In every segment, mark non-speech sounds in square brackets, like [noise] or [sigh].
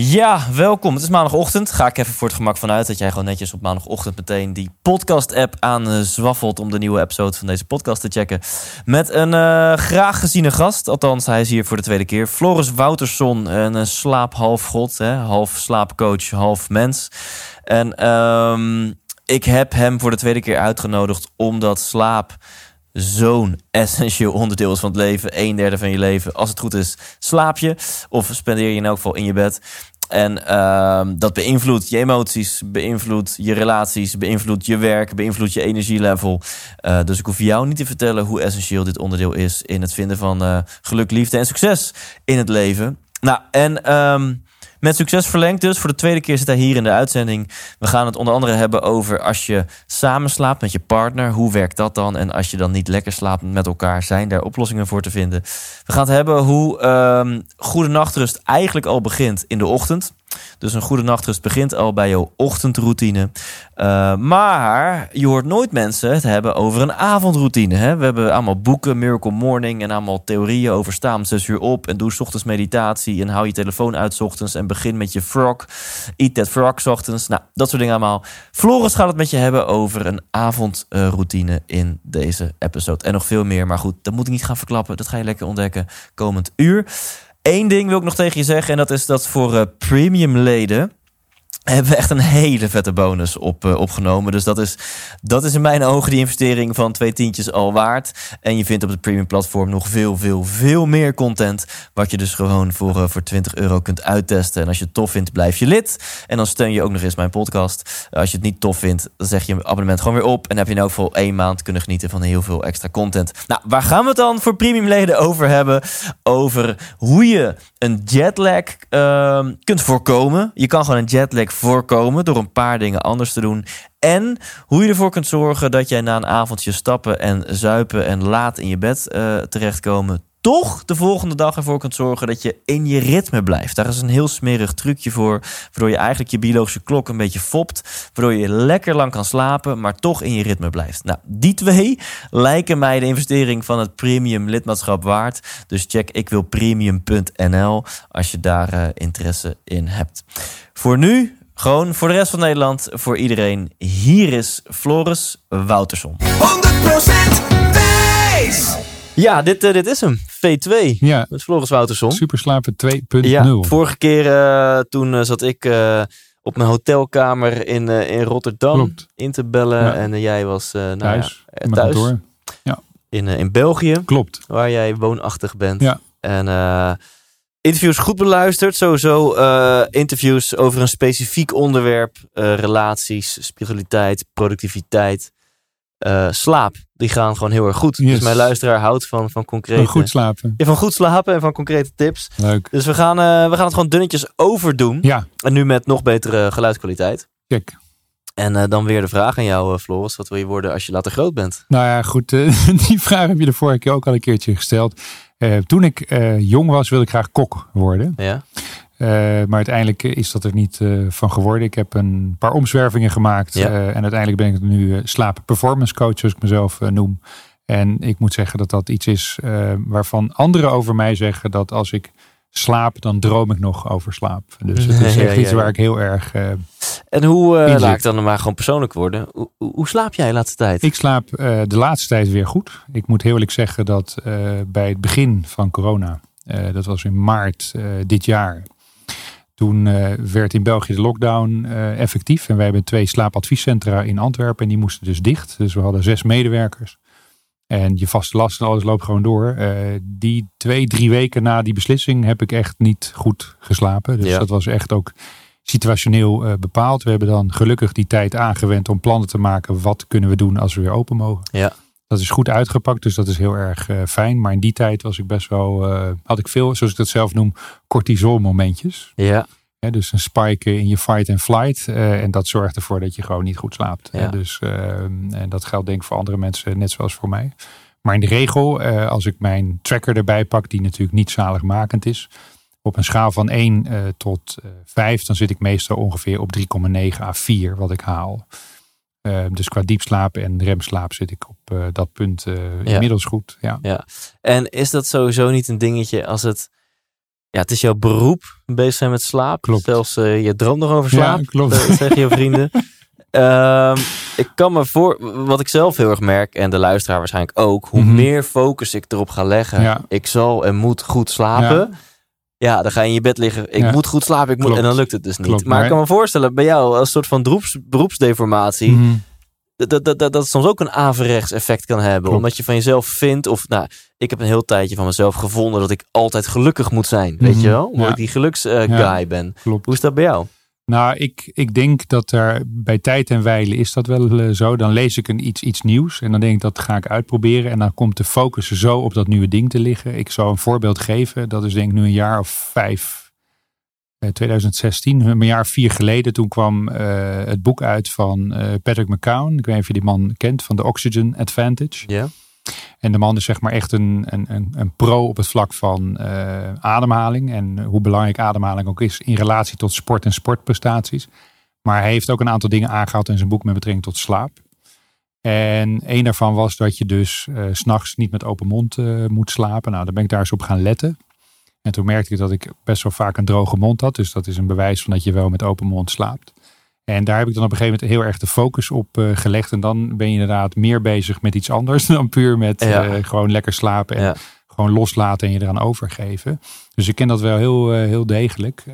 Ja, welkom. Het is maandagochtend. Ga ik even voor het gemak vanuit dat jij gewoon netjes op maandagochtend meteen die podcast-app aan eh, zwaffelt om de nieuwe episode van deze podcast te checken. Met een eh, graag geziene gast. Althans, hij is hier voor de tweede keer. Floris Woutersson, een uh, slaaphalfgod, half slaapcoach, half mens. En ehm, ik heb hem voor de tweede keer uitgenodigd omdat slaap zo'n [laughs] essentieel onderdeel is van het leven. Een derde van je leven. Als het goed is, slaap je. Of spendeer je in elk geval in je bed. En ehm, dat beïnvloedt je emoties, beïnvloedt je relaties, beïnvloedt je werk, beïnvloedt je energielevel. Uh, dus ik hoef jou niet te vertellen hoe essentieel dit onderdeel is in het vinden van uh, geluk, liefde en succes in het leven. Nou, en um, met succes verlengd dus. Voor de tweede keer zit hij hier in de uitzending. We gaan het onder andere hebben over als je samen slaapt met je partner. Hoe werkt dat dan? En als je dan niet lekker slaapt met elkaar, zijn daar oplossingen voor te vinden. We gaan het hebben hoe um, goede nachtrust eigenlijk al begint in de ochtend. Dus een goede nachtrust begint al bij jouw ochtendroutine. Uh, maar je hoort nooit mensen het hebben over een avondroutine. Hè? We hebben allemaal boeken, Miracle Morning en allemaal theorieën over sta om zes uur op en doe ochtends meditatie en hou je telefoon uit ochtends en begin met je frog. Eat that frog ochtends. Nou, dat soort dingen allemaal. Floris gaat het met je hebben over een avondroutine in deze episode. En nog veel meer, maar goed, dat moet ik niet gaan verklappen. Dat ga je lekker ontdekken komend uur. Eén ding wil ik nog tegen je zeggen. En dat is dat voor uh, premium leden hebben we echt een hele vette bonus op, uh, opgenomen. Dus dat is, dat is in mijn ogen die investering van twee tientjes al waard. En je vindt op het premium platform nog veel, veel, veel meer content. Wat je dus gewoon voor, uh, voor 20 euro kunt uittesten. En als je het tof vindt, blijf je lid. En dan steun je ook nog eens mijn podcast. Uh, als je het niet tof vindt, dan zeg je je abonnement gewoon weer op. En heb je elk geval één maand kunnen genieten van heel veel extra content. Nou, waar gaan we het dan voor premium leden over hebben? Over hoe je een jetlag uh, kunt voorkomen. Je kan gewoon een jetlag voorkomen door een paar dingen anders te doen. En hoe je ervoor kunt zorgen dat jij na een avondje stappen en zuipen en laat in je bed uh, terechtkomen, toch de volgende dag ervoor kunt zorgen dat je in je ritme blijft. Daar is een heel smerig trucje voor, waardoor je eigenlijk je biologische klok een beetje fopt, waardoor je lekker lang kan slapen, maar toch in je ritme blijft. Nou, die twee lijken mij de investering van het premium lidmaatschap waard. Dus check ikwilpremium.nl als je daar uh, interesse in hebt. Voor nu gewoon voor de rest van Nederland, voor iedereen. Hier is Floris Wouterson. 100% Thijs! Ja, dit, uh, dit is hem. V2 ja. met Floris Wouterson. Superslapen 2.0. Ja, vorige keer uh, toen uh, zat ik op mijn hotelkamer in, in Rotterdam Klopt. in te bellen. Ja. En jij was nou thuis. Ja, thuis ja. In, in België. Klopt. Waar jij woonachtig bent. Ja. En interviews goed beluisterd. Sowieso uh, interviews over een specifiek onderwerp. Uh, relaties, spiritualiteit, productiviteit, uh, slaap. Die gaan gewoon heel erg goed. Yes. Dus mijn luisteraar houdt van, van concrete... Van goed slapen. Ja, van goed slapen en van concrete tips. Leuk. Dus we gaan, we gaan het gewoon dunnetjes overdoen. Ja. En nu met nog betere geluidskwaliteit. Check. En dan weer de vraag aan jou, Floris. Wat wil je worden als je later groot bent? Nou ja, goed. [laughs] die vraag heb je de vorige keer ook al een keertje gesteld. Uh, toen ik uh, jong was, wilde ik graag kok worden. Ja. Uh, maar uiteindelijk is dat er niet van geworden. Ik heb een paar omzwervingen gemaakt. Ja. en uiteindelijk ben ik nu slaap performance coach, zoals ik mezelf noem. En ik moet zeggen dat dat iets is waarvan anderen over mij zeggen dat als ik slaap, dan droom ik nog over slaap. Dus het [laughs] is echt ja, iets ja, waar ik heel erg. en hoe, uh, laat ik dan maar gewoon persoonlijk worden. Hoe, hoe slaap jij de laatste tijd? Ik slaap uh, de laatste tijd weer goed. Ik moet heel eerlijk zeggen dat bij het begin van corona, dat was in maart dit jaar. Toen werd in België de lockdown effectief. En wij hebben twee slaapadviescentra in Antwerpen. En die moesten dus dicht. Dus we hadden zes medewerkers. En je vaste last en alles loopt gewoon door. Uh, die twee, drie weken na die beslissing heb ik echt niet goed geslapen. Dus ja. dat was echt ook situationeel uh, bepaald. We hebben dan gelukkig die tijd aangewend om plannen te maken. Wat kunnen we doen als we weer open mogen? Ja. Dat is goed uitgepakt, dus dat is heel erg uh, fijn. Maar in die tijd was ik best wel, had ik veel, zoals ik dat zelf noem, cortisol momentjes. Ja. Dus een spike in je fight and flight. Uh, en dat zorgt ervoor dat je gewoon niet goed slaapt. Ja. Dus uh, en dat geldt denk ik voor andere mensen net zoals voor mij. Maar in de regel, eh, als ik mijn tracker erbij pak, die natuurlijk niet zaligmakend is, op een schaal van 1 uh, tot uh, 5, dan zit ik meestal ongeveer op 3,9 à 4 wat ik haal. Dus qua diepslaap en remslaap zit ik op dat punt ja. inmiddels goed. Ja. ja. En is dat sowieso niet een dingetje als het. Ja, het is jouw beroep bezig zijn met slaap. Klopt. Zelfs je droomt nog over slaap. Ja, klopt. Dat zeggen je vrienden. [laughs] Ehm, ik kan me voor, wat ik zelf heel erg merk, en de luisteraar waarschijnlijk ook, hoe Mhm. meer focus ik erop ga leggen, Ja. ik zal en moet goed slapen. Ja. dan ga je in je bed liggen. Ik Ja. moet goed slapen, ik moet, Klopt. en dan lukt het dus niet. Klopt, maar, ik kan me voorstellen, bij jou als soort van beroeps, beroepsdeformatie, Mhm. Dat, dat, dat, dat het soms ook een averechts effect kan hebben. Klopt. Omdat je van jezelf vindt, of nou, ik heb een heel tijdje van mezelf gevonden dat ik altijd gelukkig moet zijn. Weet Mhm. je wel? Omdat Ja. ik die geluks guy Ja. ben. Klopt. Hoe is dat bij jou? Nou, ik, ik denk dat er bij tijd en wijle is dat wel eh, zo. Dan lees ik een iets, iets nieuws en dan denk ik dat ga ik uitproberen. En dan komt de focus zo op dat nieuwe ding te liggen. Ik zal een voorbeeld geven. Dat is denk ik nu een jaar of vijf, 2016, een jaar vier geleden. Toen kwam eh, het boek uit van eh, Patrick McCown. Ik weet niet of je die man kent, van de Oxygen Advantage. Ja. En de man is zeg maar echt een, een, een, een pro op het vlak van eh, ademhaling. En hoe belangrijk ademhaling ook is in relatie tot sport en sportprestaties. Maar hij heeft ook een aantal dingen aangehaald in zijn boek met betrekking tot slaap. En een daarvan was dat je dus eh, s s'nachts niet met open mond eh, moet slapen. Nou, daar ben ik daar eens op gaan letten. En toen merkte ik dat ik best wel vaak een droge mond had. Dus dat is een bewijs van dat je wel met open mond slaapt. En daar heb ik dan op een gegeven moment heel erg de focus op eh, gelegd. En dan ben je inderdaad meer bezig met iets anders [laughs] dan puur met Ja. eh, gewoon lekker slapen. En Ja. gewoon loslaten en je eraan overgeven. Dus ik ken dat wel heel, eh, heel degelijk.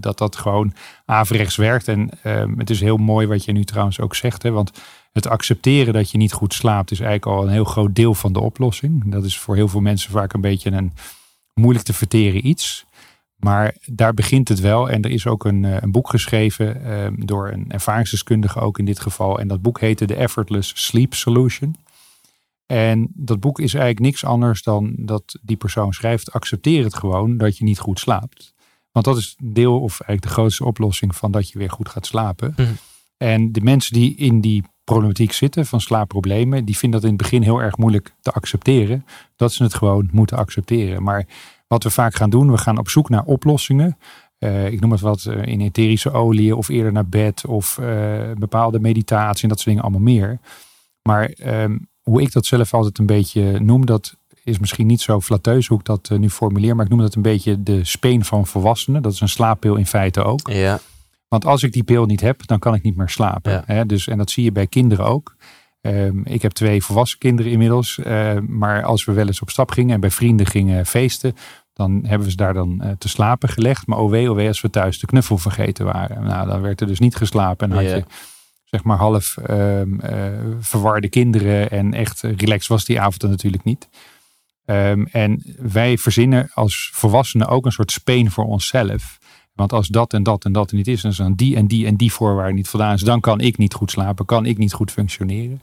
dat dat gewoon averechts werkt. En ehm, het is heel mooi wat je nu trouwens ook zegt. Hè, want het accepteren dat je niet goed slaapt is eigenlijk al een heel groot deel van de oplossing. Dat is voor heel veel mensen vaak een beetje een moeilijk te verteren iets. Maar daar begint het wel. En er is ook een, eh, een boek geschreven ehm, door een ervaringsdeskundige ook in dit geval. En dat boek heette The Effortless Sleep Solution. En dat boek is eigenlijk niks anders dan dat die persoon schrijft. Accepteer het gewoon dat je niet goed slaapt. Want dat is deel of eigenlijk de grootste oplossing van dat je weer goed gaat slapen. Mhm. En de mensen die in die problematiek zitten van slaapproblemen, die vinden dat in het begin heel erg moeilijk te accepteren. Dat ze het gewoon moeten accepteren. Maar wat we vaak gaan doen, we gaan op zoek naar oplossingen. Eh, ik noem het wat eh, in etherische oliën of eerder naar bed of eh, bepaalde meditatie en dat soort dingen allemaal meer. Maar ehm, hoe ik dat zelf altijd een beetje noem, dat is misschien niet zo flatteus hoe ik dat nu formuleer, maar ik noem dat een beetje de speen van volwassenen. Dat is een slaappil in feite ook. Ja. Want als ik die pil niet heb, dan kan ik niet meer slapen. Ja. Hè? Dus, en dat zie je bij kinderen ook. Ehm, ik heb twee volwassen kinderen inmiddels. eh, maar als we wel eens op stap gingen en bij vrienden gingen feesten, dan hebben we ze daar dan eh, te slapen gelegd. Maar oh wee, oh als we thuis de knuffel vergeten waren. Nou, dan werd er dus niet geslapen. En had Ja. je zeg maar half ehm, eh, verwarde kinderen. En echt relaxed was die avond natuurlijk niet. Ehm, en wij verzinnen als volwassenen ook een soort speen voor onszelf. Want als dat en dat en dat er niet is, en als dan die en die en die voorwaarden niet voldaan is, dan kan ik niet goed slapen, kan ik niet goed functioneren.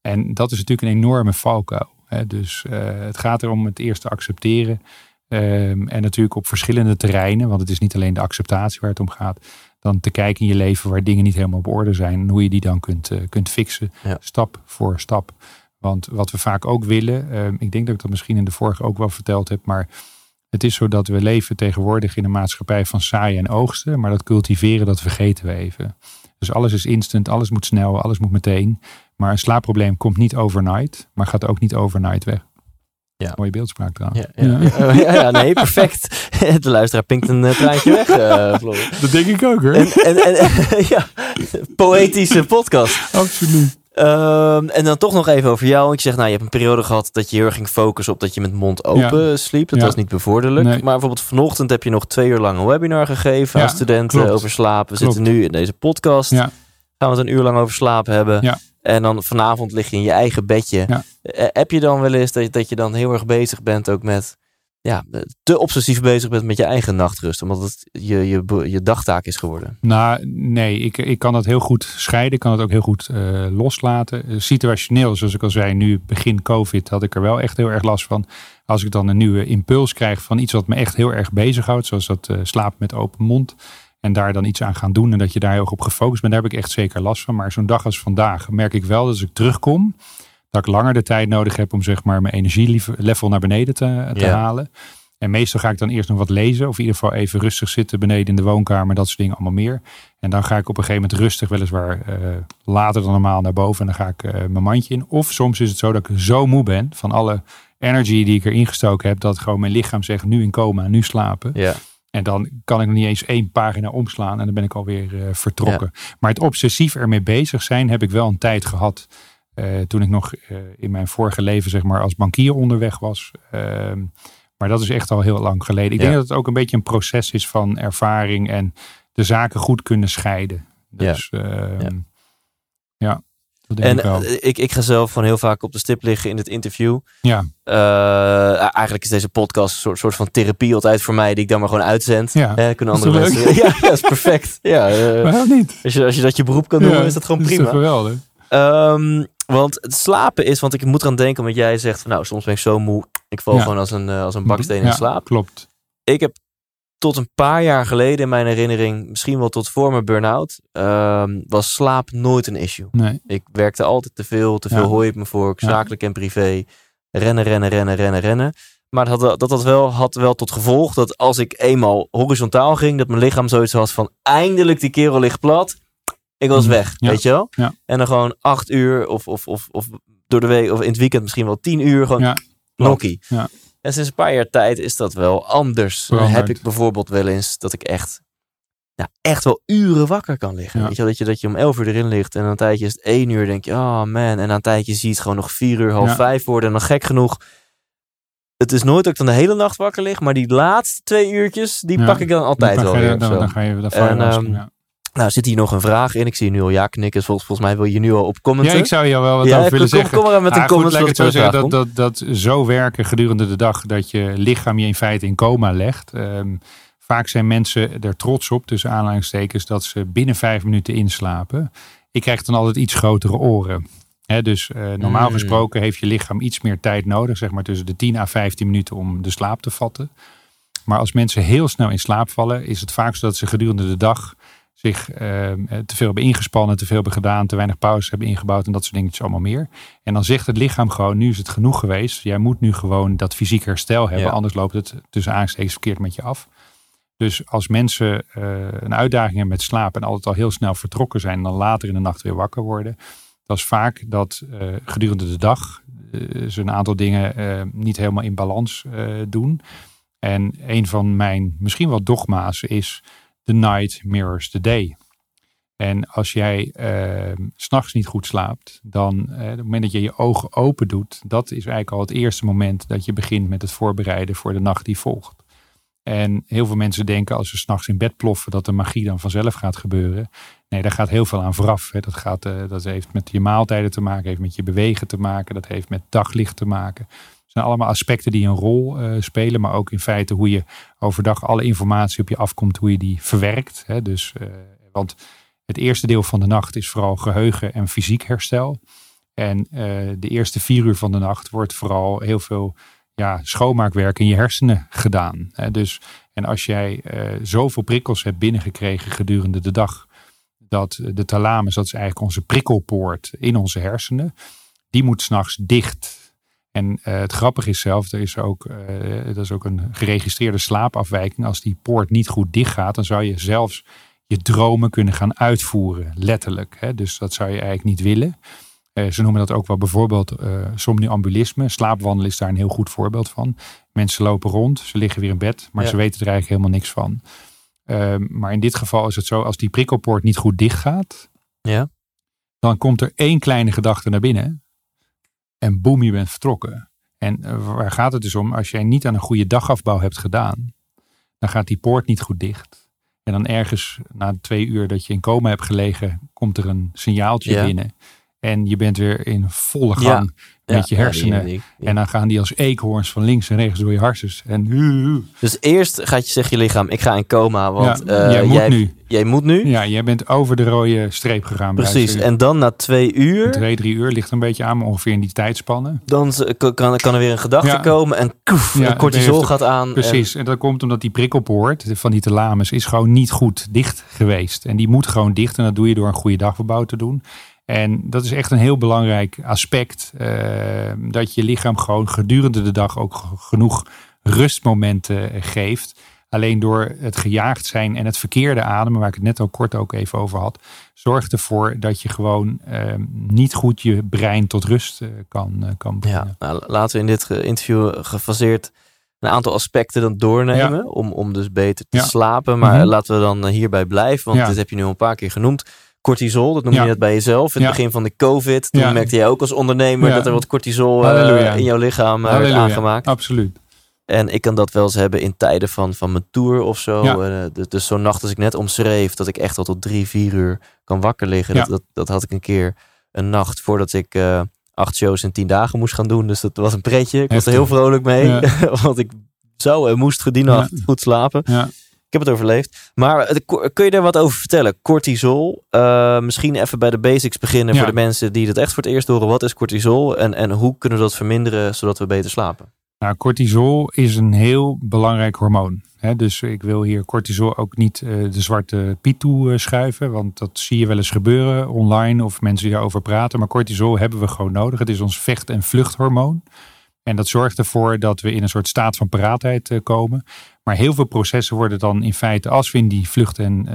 En dat is natuurlijk een enorme valkuil. Hè? Dus eh, het gaat erom het eerst te accepteren. Ehm, en natuurlijk op verschillende terreinen, want het is niet alleen de acceptatie waar het om gaat. Dan te kijken in je leven waar dingen niet helemaal op orde zijn. En hoe je die dan kunt, eh, kunt fixen, Ja. stap voor stap. Want wat we vaak ook willen, ehm, ik denk dat ik dat misschien in de vorige ook wel verteld heb, maar het is zo dat we leven tegenwoordig in een maatschappij van saaien en oogsten. Maar dat cultiveren, dat vergeten we even. Dus alles is instant, alles moet snel, alles moet meteen. Maar een slaapprobleem komt niet overnight, maar gaat ook niet overnight weg. Ja. Mooie beeldspraak trouwens. Ja, ja, ja, nee, perfect. [laughs] De luisteraar pinkt een uh, traantje weg, uh. Dat denk ik ook hoor. En, en, en [laughs] ja, poëtische podcast. Absoluut. Um, en dan toch nog even over jou. Ik zeg, nou, je hebt een periode gehad dat je heel erg ging focussen op dat je met mond open ja. sliep. Dat ja. was niet bevorderlijk. Nee. Maar bijvoorbeeld vanochtend heb je nog twee uur lang een webinar gegeven Ja, aan studenten klopt. over slapen. We Klopt. zitten nu in deze podcast. Gaan we het een uur lang over slapen hebben. En dan vanavond lig je in je eigen bedje. Eh, Heb je dan wel eens dat, je- dat je dan heel erg bezig bent ook met... Ja, te obsessief bezig bent met je eigen nachtrust. Omdat het je, je, je dagtaak is geworden. Nou, nee, ik, ik kan dat heel goed scheiden. Ik kan het ook heel goed eh, loslaten. Eh, situationeel, zoals ik al zei, nu begin COVID had ik er wel echt heel erg last van. Als ik dan een nieuwe impuls krijg van iets wat me echt heel erg bezighoudt, zoals dat eh slapen met open mond. En daar dan iets aan gaan doen en dat je daar heel op gefocust bent, daar heb ik echt zeker last van. Maar zo'n dag als vandaag merk ik wel dat als ik terugkom, dat ik langer de tijd nodig heb om zeg maar mijn energielevel naar beneden te, te Ja. halen. En meestal ga ik dan eerst nog wat lezen. Of in ieder geval even rustig zitten beneden in de woonkamer. Dat soort dingen allemaal meer. En dan ga ik op een gegeven moment rustig weliswaar eh, later dan normaal naar boven. En dan ga ik eh, mijn mandje in. Of soms is het zo dat ik zo moe ben van alle energy die ik erin gestoken heb. Dat gewoon mijn lichaam zegt nu in coma, nu slapen. Ja. En dan kan ik nog niet eens één pagina omslaan en dan ben ik alweer eh, vertrokken. Maar het obsessief ermee bezig zijn heb ik wel een tijd gehad. Eh, toen ik nog eh, in mijn vorige leven zeg maar als bankier onderweg was. Ehm, maar dat is echt al heel lang geleden. Ik Ja. denk dat het ook een beetje een proces is van ervaring en de zaken goed kunnen scheiden. Dus ehm, Ja. ja. dat denk En ik wel. eh, ik, ik ga zelf gewoon heel vaak op de stip liggen in het interview. Ja, eigenlijk is deze podcast een soort, soort van therapie altijd voor mij, die ik dan maar gewoon uitzend. Ja. Kunnen Is andere dat mensen. [laughs] Ja, dat is perfect. Ja, [laughs] waarom niet? als, je, als je dat je beroep kan Ja, is dat gewoon is prima. toch geweldig? Ehm, want het slapen is, want ik moet eraan denken, want jij zegt van nou, soms ben ik zo moe, ik val Ja. gewoon als een, eh, als een baksteen in Ja, slaap. Klopt. Ik heb tot een paar jaar geleden in mijn herinnering, misschien wel tot voor mijn burn-out, ehm, was slaap nooit een issue. Nee. Ik werkte altijd te veel, te veel hooi op me voor, zakelijk en privé. Rennen, rennen, rennen, rennen, rennen. Maar dat had, dat had, wel, had wel tot gevolg dat als ik eenmaal horizontaal ging, dat mijn lichaam zoiets had van eindelijk die kerel ligt plat. Ik was Mhm. weg, Ja. weet je wel? Ja. En dan gewoon acht uur of, of, of, of door de week of in het weekend misschien wel tien uur gewoon Ja, nokkie. Ja. En sinds een paar jaar tijd is dat wel anders. Dan heb ik bijvoorbeeld wel eens dat ik echt, ja, echt wel uren wakker kan liggen. Weet je, wel, dat je dat je om elf uur erin ligt en dan een tijdje is het één uur. denk je, oh man. En na een tijdje zie je het gewoon nog vier uur, half vijf worden. En dan gek genoeg, het is nooit dat ik dan de hele nacht wakker lig. Maar die laatste twee uurtjes, die Ja. pak ik dan altijd dan wel ga weer. dan, dan ga je, dan je En, ja. Nou, zit hier nog een vraag in. Ik zie je nu al ja knikken. Volgens, volgens mij wil je nu al op commenten. Ja, ik zou jou wel wat Ja, over willen kom, zeggen. kom maar met een Ah, goed, comment. ik zo zeggen. Dat, dat, dat zo werken gedurende de dag dat je lichaam je in feite in coma legt. Ehm, vaak zijn mensen er trots op, tussen aanhalingstekens, dat ze binnen vijf minuten inslapen. Ik krijg dan altijd iets grotere oren. Dus eh, normaal Mm. gesproken heeft je lichaam iets meer tijd nodig, zeg maar tussen de 10 à 15 minuten om de slaap te vatten. Maar als mensen heel snel in slaap vallen, is het vaak zo dat ze gedurende de dag zich ehm, eh, te veel hebben ingespannen, te veel hebben gedaan, te weinig pauze hebben ingebouwd en dat soort dingetjes allemaal meer. En dan zegt het lichaam gewoon, nu is het genoeg geweest. Jij moet nu gewoon dat fysiek herstel hebben, Ja. anders loopt het tussen aanstekens verkeerd met je af. Dus als mensen eh, een uitdaging hebben met slapen en altijd al heel snel vertrokken zijn en dan later in de nacht weer wakker worden, dat is vaak dat eh, gedurende de dag ze een aantal dingen niet helemaal in balans doen. En een van mijn misschien wel dogma's is the night mirrors the day. En als jij s s'nachts niet goed slaapt, dan op het moment dat je je ogen open doet, dat is eigenlijk al het eerste moment dat je begint met het voorbereiden voor de nacht die volgt. En heel veel mensen denken als ze s'nachts in bed ploffen dat de magie dan vanzelf gaat gebeuren. Nee, daar gaat heel veel aan vooraf. Hè. Dat, gaat, eh, dat heeft met je maaltijden te maken, heeft met je bewegen te maken, dat heeft met daglicht te maken. Zijn allemaal aspecten die een rol eh, spelen, maar ook in feite hoe je overdag alle informatie op je afkomt, hoe je die verwerkt. Hè. Dus, eh, want het eerste deel van de nacht is vooral geheugen en fysiek herstel. En eh, de eerste vier uur van de nacht wordt vooral heel veel ja, schoonmaakwerk in je hersenen gedaan. Hè. Dus, en als jij zoveel prikkels hebt binnengekregen gedurende de dag, dat de thalamus, dat is eigenlijk onze prikkelpoort in onze hersenen, die moet s'nachts dicht. En eh, het grappige is zelf, er is ook, eh, dat is ook een geregistreerde slaapafwijking. Als die poort niet goed dicht gaat, dan zou je zelfs je dromen kunnen gaan uitvoeren, letterlijk. Hè? Dus dat zou je eigenlijk niet willen. Eh, ze noemen dat ook wel bijvoorbeeld eh somnambulisme. Slaapwandelen is daar een heel goed voorbeeld van. Mensen lopen rond, ze liggen weer in bed, maar Ja. ze weten er eigenlijk helemaal niks van. Ehm, maar in dit geval is het zo, als die prikkelpoort niet goed dicht gaat, Ja. dan komt er één kleine gedachte naar binnen en boem, je bent vertrokken. En eh, waar gaat het dus om? Als jij niet aan een goede dagafbouw hebt gedaan, dan gaat die poort niet goed dicht. En dan ergens na twee uur dat je in coma hebt gelegen, komt er een signaaltje Ja. binnen. En je bent weer in volle Ja. gang met je hersenen. die- die- die- En dan gaan die als eekhoorns van links en rechts door je hersens. En Dus eerst gaat je, zeg je lichaam, ik ga in coma, want Ja, eh, jij moet nu. Jij moet nu. ja, jij bent over de rode streep gegaan. Precies. En dan na twee uur, Twee, drie uur ligt er een beetje aan, maar ongeveer in die tijdspannen. dan kan, kan er weer een gedachte komen en koef, Ja, een cortisol gaat aan. Precies, en dat komt omdat die prikkelpoort van die thalamus is gewoon niet goed dicht geweest. En die moet gewoon dicht en dat doe je door een goede dagverbouw te doen. En dat is echt een heel belangrijk aspect. Uh, dat je lichaam gewoon gedurende de dag ook genoeg rustmomenten geeft. Alleen door het gejaagd zijn en het verkeerde ademen, waar ik het net al kort ook even over had, zorgt ervoor dat je gewoon uh, niet goed je brein tot rust uh, kan, kan brengen. Ja, nou, laten we in dit interview gefaseerd een aantal aspecten dan doornemen. Ja. Om, om dus beter te ja. slapen. Maar mm -hmm. laten we dan hierbij blijven. Want dit heb je nu al een paar keer genoemd. Cortisol, dat noem je net bij jezelf. In het begin van de COVID. Toen merkte jij ook als ondernemer dat er wat cortisol in jouw lichaam werd aangemaakt. Absoluut. En ik kan dat wel eens hebben in tijden van, van mijn tour of zo. Ja. Uh, dus zo'n nacht als ik net omschreef, dat ik echt al tot drie, vier uur kan wakker liggen. Ja. Dat, dat, dat, had ik een keer een nacht voordat ik acht shows in tien dagen moest gaan doen. Dus dat was een pretje. Ik was er heel vrolijk mee. Ja. [laughs] want ik zou en moest die nacht goed slapen. Ik heb het overleefd. Maar eh, kun je daar wat over vertellen? Cortisol. Uh, misschien even bij de basics beginnen voor de mensen die dat echt voor het eerst horen. Wat is cortisol en, en hoe kunnen we dat verminderen zodat we beter slapen? Nou, cortisol is een heel belangrijk hormoon. Dus ik wil hier cortisol ook niet uh, de zwarte piet toe uh, schuiven. Want dat zie je wel eens gebeuren online of mensen die daarover praten. Maar cortisol hebben we gewoon nodig. Het is ons vecht- en vluchthormoon. En dat zorgt ervoor dat we in een soort staat van paraatheid komen. Maar heel veel processen worden dan in feite, als we in die vlucht- en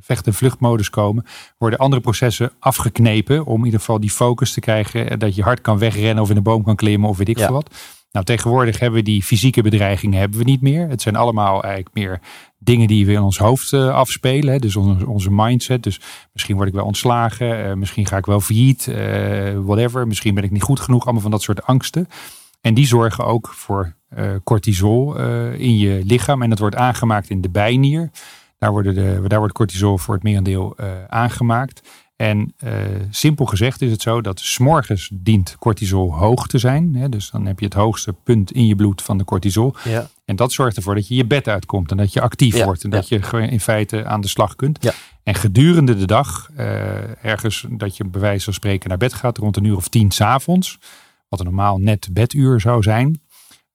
vecht- en vluchtmodus komen, worden andere processen afgeknepen. Om in ieder geval die focus te krijgen. Dat je hard kan wegrennen of in een boom kan klimmen of weet ik ja. veel wat. Nou, tegenwoordig hebben we die fysieke bedreigingen hebben we niet meer. Het zijn allemaal eigenlijk meer dingen die we in ons hoofd uh, afspelen. Hè? Dus onze, onze mindset. Dus misschien word ik wel ontslagen. Uh, misschien ga ik wel failliet. Uh, whatever. Misschien ben ik niet goed genoeg. Allemaal van dat soort angsten. En die zorgen ook voor cortisol in je lichaam. En dat wordt aangemaakt in de bijnier. Daar, worden de, daar wordt cortisol voor het merendeel aangemaakt. En uh, simpel gezegd is het zo dat s'morgens dient cortisol hoog te zijn. Hè? Dus dan heb je het hoogste punt in je bloed van de cortisol. Ja. En dat zorgt ervoor dat je je bed uitkomt en dat je actief ja. wordt. En dat Ja. je gewoon in feite aan de slag kunt. Ja. En gedurende de dag, uh, ergens dat je bij wijze van spreken naar bed gaat rond een uur of tien s'avonds. Wat een normaal net beduur zou zijn.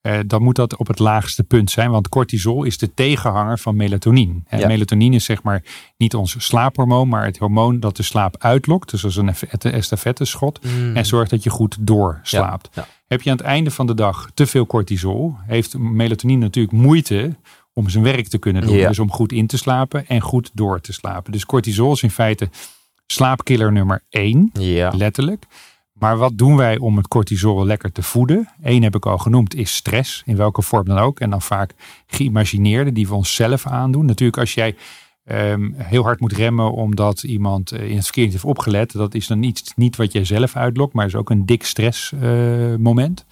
Uh, dan moet dat op het laagste punt zijn. Want cortisol is de tegenhanger van melatonine. En Ja. melatonine is zeg maar niet ons slaaphormoon, maar het hormoon dat de slaap uitlokt. Dus is een eff- estafette schot. En zorgt dat je goed doorslaapt. Mm. Ja. Heb je aan het einde van de dag te veel cortisol, heeft melatonine natuurlijk moeite om zijn werk te kunnen doen. Dus om goed in te slapen en goed door te slapen. Dus cortisol is in feite slaapkiller nummer één, Ja. letterlijk. Maar wat doen wij om het cortisol lekker te voeden? Eén heb ik al genoemd, is stress, in welke vorm dan ook. En dan vaak geïmagineerde, die we onszelf aandoen. Natuurlijk als jij ehm, heel hard moet remmen omdat iemand eh, in het verkeer niet heeft opgelet. Dat is dan niet, niet wat jij zelf uitlokt, maar is ook een dik stressmoment. moment.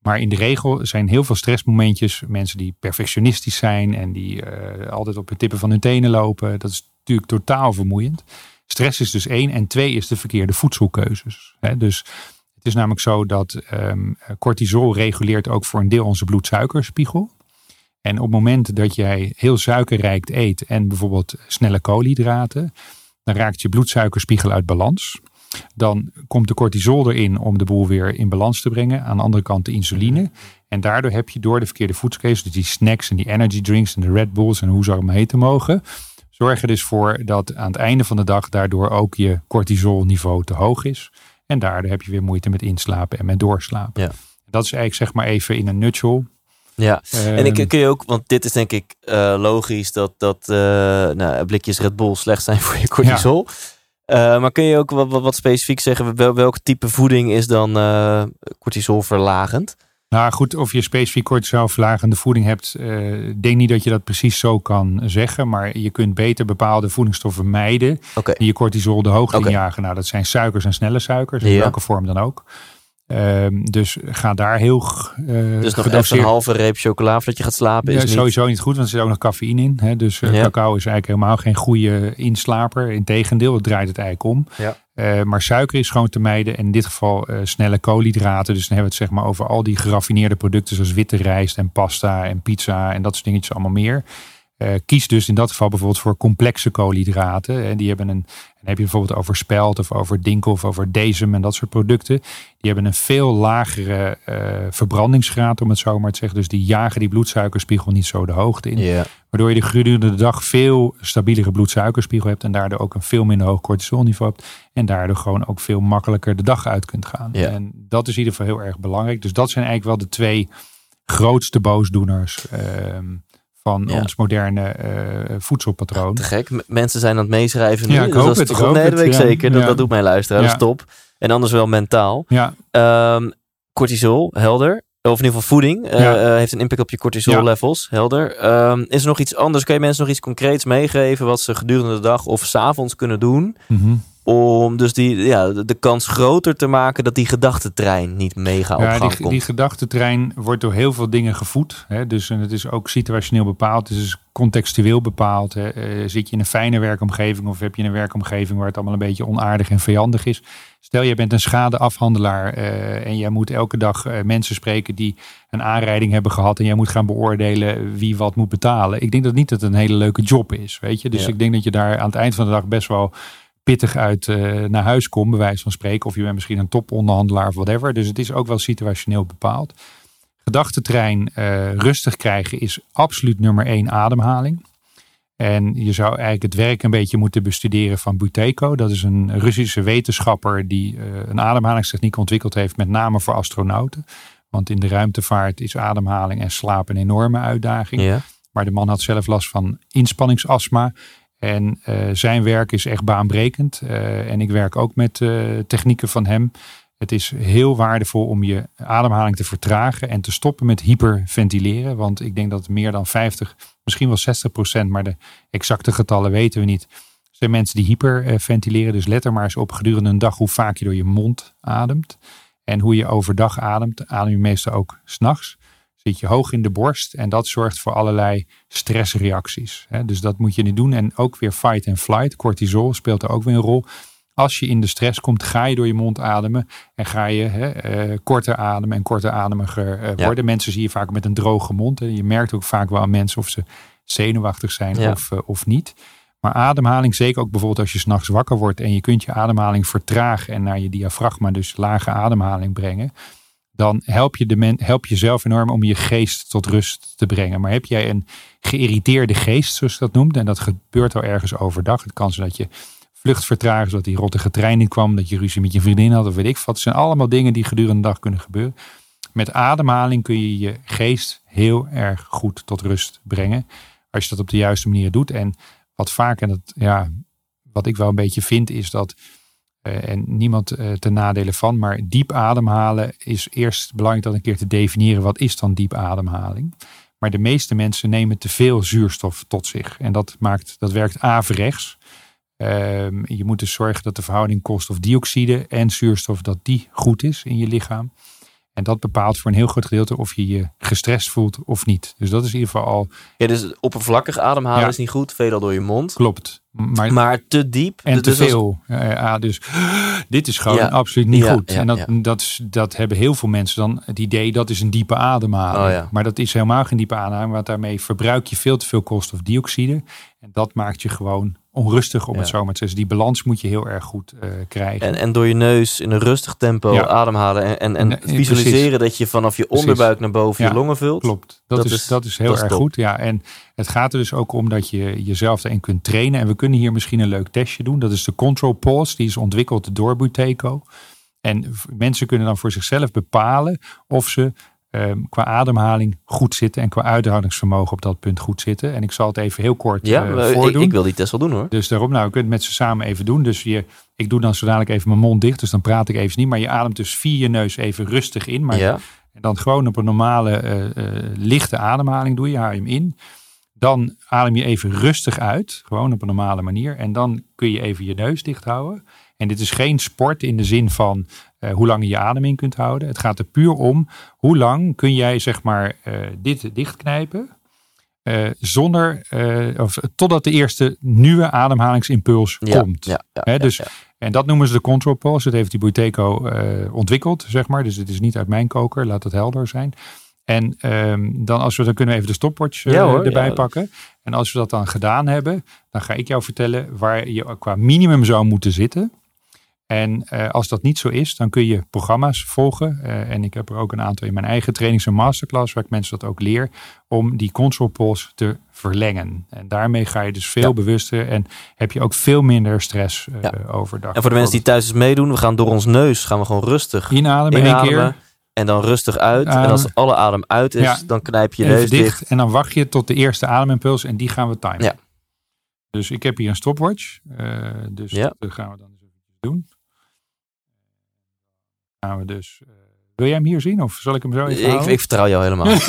maar in de regel zijn heel veel stressmomentjes mensen die perfectionistisch zijn en die eh, altijd op de tippen van hun tenen lopen. Dat is natuurlijk totaal vermoeiend. Stress is dus één. En twee is de verkeerde voedselkeuzes. Dus het is namelijk zo dat ehm, cortisol reguleert ook voor een deel onze bloedsuikerspiegel. En op het moment dat jij heel suikerrijk eet en bijvoorbeeld snelle koolhydraten, dan raakt je bloedsuikerspiegel uit balans. Dan komt de cortisol erin om de boel weer in balans te brengen. Aan de andere kant de insuline. En daardoor heb je door de verkeerde voedselkeuzes, dus die snacks en die energy drinks en de Red Bulls en hoe ze allemaal heten mogen, zorgen dus voor dat aan het einde van de dag daardoor ook je cortisolniveau te hoog is. En daardoor heb je weer moeite met inslapen en met doorslapen. Ja. Dat is eigenlijk zeg maar even in een nutshell. Ja, en ik Ehm, kun je ook, want dit is denk ik eh, logisch dat, dat eh, nou, blikjes Red Bull slecht zijn [laughs] voor je cortisol. Eh, maar kun je ook wat, wat, wat specifiek zeggen, wel, welk type voeding is dan eh cortisol verlagend? Nou goed, of je specifiek cortisolverlagende voeding hebt, ik denk niet dat je dat precies zo kan zeggen. Maar je kunt beter bepaalde voedingsstoffen mijden die je cortisol de hoogte injagen. Nou, dat zijn suikers en snelle suikers, in Ja. welke vorm dan ook. Ehm, dus ga daar heel uh, dus nog even een halve reep chocola voordat je gaat slapen Ja, is niet... sowieso niet goed, want er zit ook nog cafeïne in. Hè? Dus eh, Ja. cacao is eigenlijk helemaal geen goede inslaper. Integendeel, het draait het eigenlijk om. Ja. Eh, maar suiker is gewoon te mijden. En in dit geval snelle koolhydraten. Dus dan hebben we het zeg maar over al die geraffineerde producten zoals witte rijst en pasta en pizza en dat soort dingetjes allemaal meer. Uh, kies dus in dat geval bijvoorbeeld voor complexe koolhydraten. En die hebben een, dan heb je bijvoorbeeld over spelt of over dinkel of over dezem en dat soort producten. Die hebben een veel lagere uh, verbrandingsgraad, om het zo maar te zeggen. Dus die jagen die bloedsuikerspiegel niet zo de hoogte in. Waardoor je de gedurende de dag veel stabielere bloedsuikerspiegel hebt. En daardoor ook een veel minder hoog cortisolniveau hebt. En daardoor gewoon ook veel makkelijker de dag uit kunt gaan. En dat is in ieder geval heel erg belangrijk. Dus dat zijn eigenlijk wel de twee grootste boosdoeners ehm, van Ja. ons moderne eh, voedselpatroon. Te gek. M- Mensen zijn aan het meeschrijven nu. Ja, ik dus hoop dat is het, ik hoop Nee, dat weet ik zeker. Dat, dat doet mijn luisteraar. Ja. Dat is top. En anders wel mentaal. Ja, Ehm, cortisol, helder. Of in ieder geval voeding eh, eh, heeft een impact op je cortisol levels, helder. Ehm, is er nog iets anders? Kan je mensen nog iets concreets meegeven wat ze gedurende de dag of s'avonds kunnen doen mhm. Om dus die, ja, de, kans groter te maken dat die gedachtentrein niet mega op ja gang die, komt? die gedachtentrein wordt door heel veel dingen gevoed. Hè? Dus en het is ook situationeel bepaald. Het is contextueel bepaald. Hè? Eh, zit je in een fijne werkomgeving of heb je een werkomgeving waar het allemaal een beetje onaardig en vijandig is? Stel, je bent een schadeafhandelaar eh, en jij moet elke dag eh, mensen spreken die een aanrijding hebben gehad en jij moet gaan beoordelen wie wat moet betalen. Ik denk dat niet dat het een hele leuke job is, weet je. Dus Ja. ik denk dat je daar aan het eind van de dag best wel pittig uit eh, naar huis komt, bij wijze van spreken. Of je bent misschien een toponderhandelaar of whatever. Dus het is ook wel situationeel bepaald. Gedachtentrein eh, rustig krijgen is absoluut nummer één ademhaling. En je zou eigenlijk het werk een beetje moeten bestuderen van Buteyko. Dat is een Russische wetenschapper die eh, een ademhalingstechniek ontwikkeld heeft, met name voor astronauten. Want in de ruimtevaart is ademhaling en slaap een enorme uitdaging. Ja. Maar de man had zelf last van inspanningsastma. En eh, zijn werk is echt baanbrekend. Eh, en ik werk ook met eh, technieken van hem. Het is heel waardevol om je ademhaling te vertragen en te stoppen met hyperventileren. Want ik denk dat meer dan 50, misschien wel 60 procent, maar de exacte getallen weten we niet. zijn mensen die hyperventileren. Dus let er maar eens op gedurende een dag hoe vaak je door je mond ademt. En hoe je overdag ademt. Adem je meestal ook s'nachts. Zit je hoog in de borst. En dat zorgt voor allerlei stressreacties. Dus dat moet je niet doen. En ook weer fight and flight. Cortisol speelt er ook weer een rol. Als je in de stress komt, ga je door je mond ademen. En ga je hè, eh, korter ademen en korter ademiger eh, Ja. worden. Mensen zie je vaak met een droge mond. En je merkt ook vaak wel aan mensen of ze zenuwachtig zijn Ja. of, eh, of niet. Maar ademhaling, zeker ook bijvoorbeeld als je s'nachts wakker wordt en je kunt je ademhaling vertragen en naar je diafragma, dus lage ademhaling brengen. Dan help je, de men, help jezelf enorm om je geest tot rust te brengen. Maar heb jij een geïrriteerde geest, zoals dat noemt, en dat gebeurt al ergens overdag. Het kan zijn dat je vlucht vertraagt, zodat die rottige trein niet kwam, dat je ruzie met je vriendin had of weet ik wat. Het zijn allemaal dingen die gedurende de dag kunnen gebeuren. Met ademhaling kun je je geest heel erg goed tot rust brengen. Als je dat op de juiste manier doet. En wat vaak, en dat, ja, wat ik wel een beetje vind, is dat, eh, en niemand eh, ten nadele van, maar diep ademhalen is eerst belangrijk dat een keer te definiëren wat is dan diep ademhaling. Maar de meeste mensen nemen te veel zuurstof tot zich. En dat, maakt, dat werkt averechts. Ehm, je moet dus zorgen dat de verhouding koolstofdioxide en zuurstof dat die goed is in je lichaam. En dat bepaalt voor een heel groot gedeelte of je je gestrest voelt of niet. Dus dat is in ieder geval al Ja, dus oppervlakkig ademhalen Ja. is niet goed, veelal door je mond. klopt. Maar, Maar te diep. en te dus als- veel. Ja, ja, dus [gasps] dit is gewoon Ja. absoluut niet Ja, goed. ja, en dat, dat, is- dat hebben heel veel mensen dan het idee dat is een diepe ademhaling. Oh. Maar dat is helemaal geen diepe ademhaling. Want daarmee verbruik je veel te veel koolstofdioxide. En dat maakt je gewoon onrustig om Ja. het zo maar te zeggen. Dus die balans moet je heel erg goed eh, krijgen. En, en door je neus in een rustig tempo Ja. ademhalen. En, en, en Nee, visualiseren dat je vanaf je onderbuik naar boven Ja, je longen vult. Klopt. Dat, Dat is, is- dat is heel dat erg top. goed. Ja, en het gaat er dus ook om dat je jezelf erin kunt trainen. En we kunnen hier misschien een leuk testje doen. Dat is de Control Pause. Die is ontwikkeld door Buteco. En mensen kunnen dan voor zichzelf bepalen of ze ehm, qua ademhaling goed zitten. En qua uithoudingsvermogen op dat punt goed zitten. En ik zal het even heel kort Ja, eh, maar ik, voordoen. ik wil die test wel doen hoor. Dus daarom, nou, we kunnen het met z'n samen even doen. Dus je, ik doe dan zo dadelijk even mijn mond dicht. Dus dan praat ik even niet. Maar je ademt dus via je neus even rustig in. Maar ja. en dan gewoon op een normale eh, eh, lichte ademhaling doe je. Haal je hem in. Dan adem je even rustig uit. Gewoon op een normale manier. En dan kun je even je neus dicht houden. En dit is geen sport in de zin van eh, hoe lang je je adem in kunt houden. Het gaat er puur om hoe lang kun jij zeg maar eh, dit dichtknijpen. eh, zonder, of totdat de eerste nieuwe ademhalingsimpuls Ja, komt. Ja, dus en dat noemen ze de control pulse. Dat heeft die Buteco ontwikkeld, zeg maar. Dus het is niet uit mijn koker, laat dat helder zijn. En ehm, dan, als we, dan kunnen we even de stopwatch Ja, hoor, erbij ja. pakken. En als we dat dan gedaan hebben, dan ga ik jou vertellen waar je qua minimum zou moeten zitten. En eh, als dat niet zo is, dan kun je programma's volgen. Eh, en ik heb er ook een aantal in mijn eigen trainings- en masterclass, waar ik mensen dat ook leer, om die console pulse te verlengen. En daarmee ga je dus veel Ja. bewuster en heb je ook veel minder stress eh, Ja. overdag. En voor de mensen die thuis eens meedoen, we gaan door ons neus gaan we gewoon rustig inademen één keer, En dan rustig uit. En als alle adem uit is, Ja. dan knijp je neus dicht, dicht. en dan wacht je tot de eerste ademimpuls en die gaan we timen. Ja. Dus ik heb hier een stopwatch. dus dat gaan we dan doen. Gaan we dus. eh, wil jij hem hier zien of zal ik hem zo even Ik, ik vertrouw jou helemaal. [laughs] ik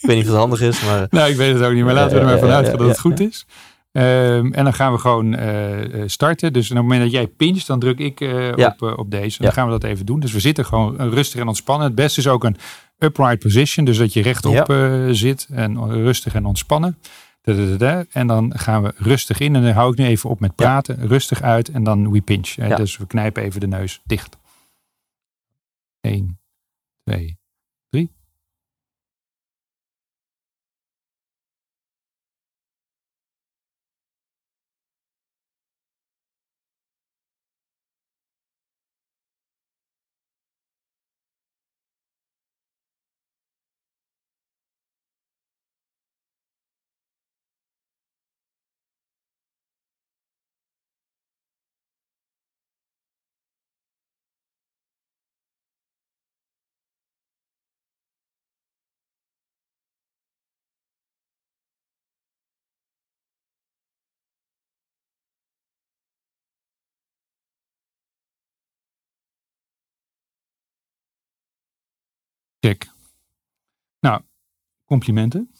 weet niet of het handig is, maar [laughs] Nou, ik weet het ook niet, maar laten we er maar vanuit gaan dat het goed is. Ehm, en dan gaan we gewoon eh, eh, starten. Dus op het moment dat jij pincht, dan druk ik Ja. op, op deze. Ja. dan gaan we dat even doen. Dus we zitten gewoon rustig en ontspannen. Het beste is ook een upright position. Dus dat je rechtop Ja. zit en rustig en ontspannen. En dan gaan we rustig in. En dan hou ik nu even op met praten. Rustig uit en dan we pinch. Dus we knijpen even de neus dicht. 1, 2, Check. Nou, complimenten.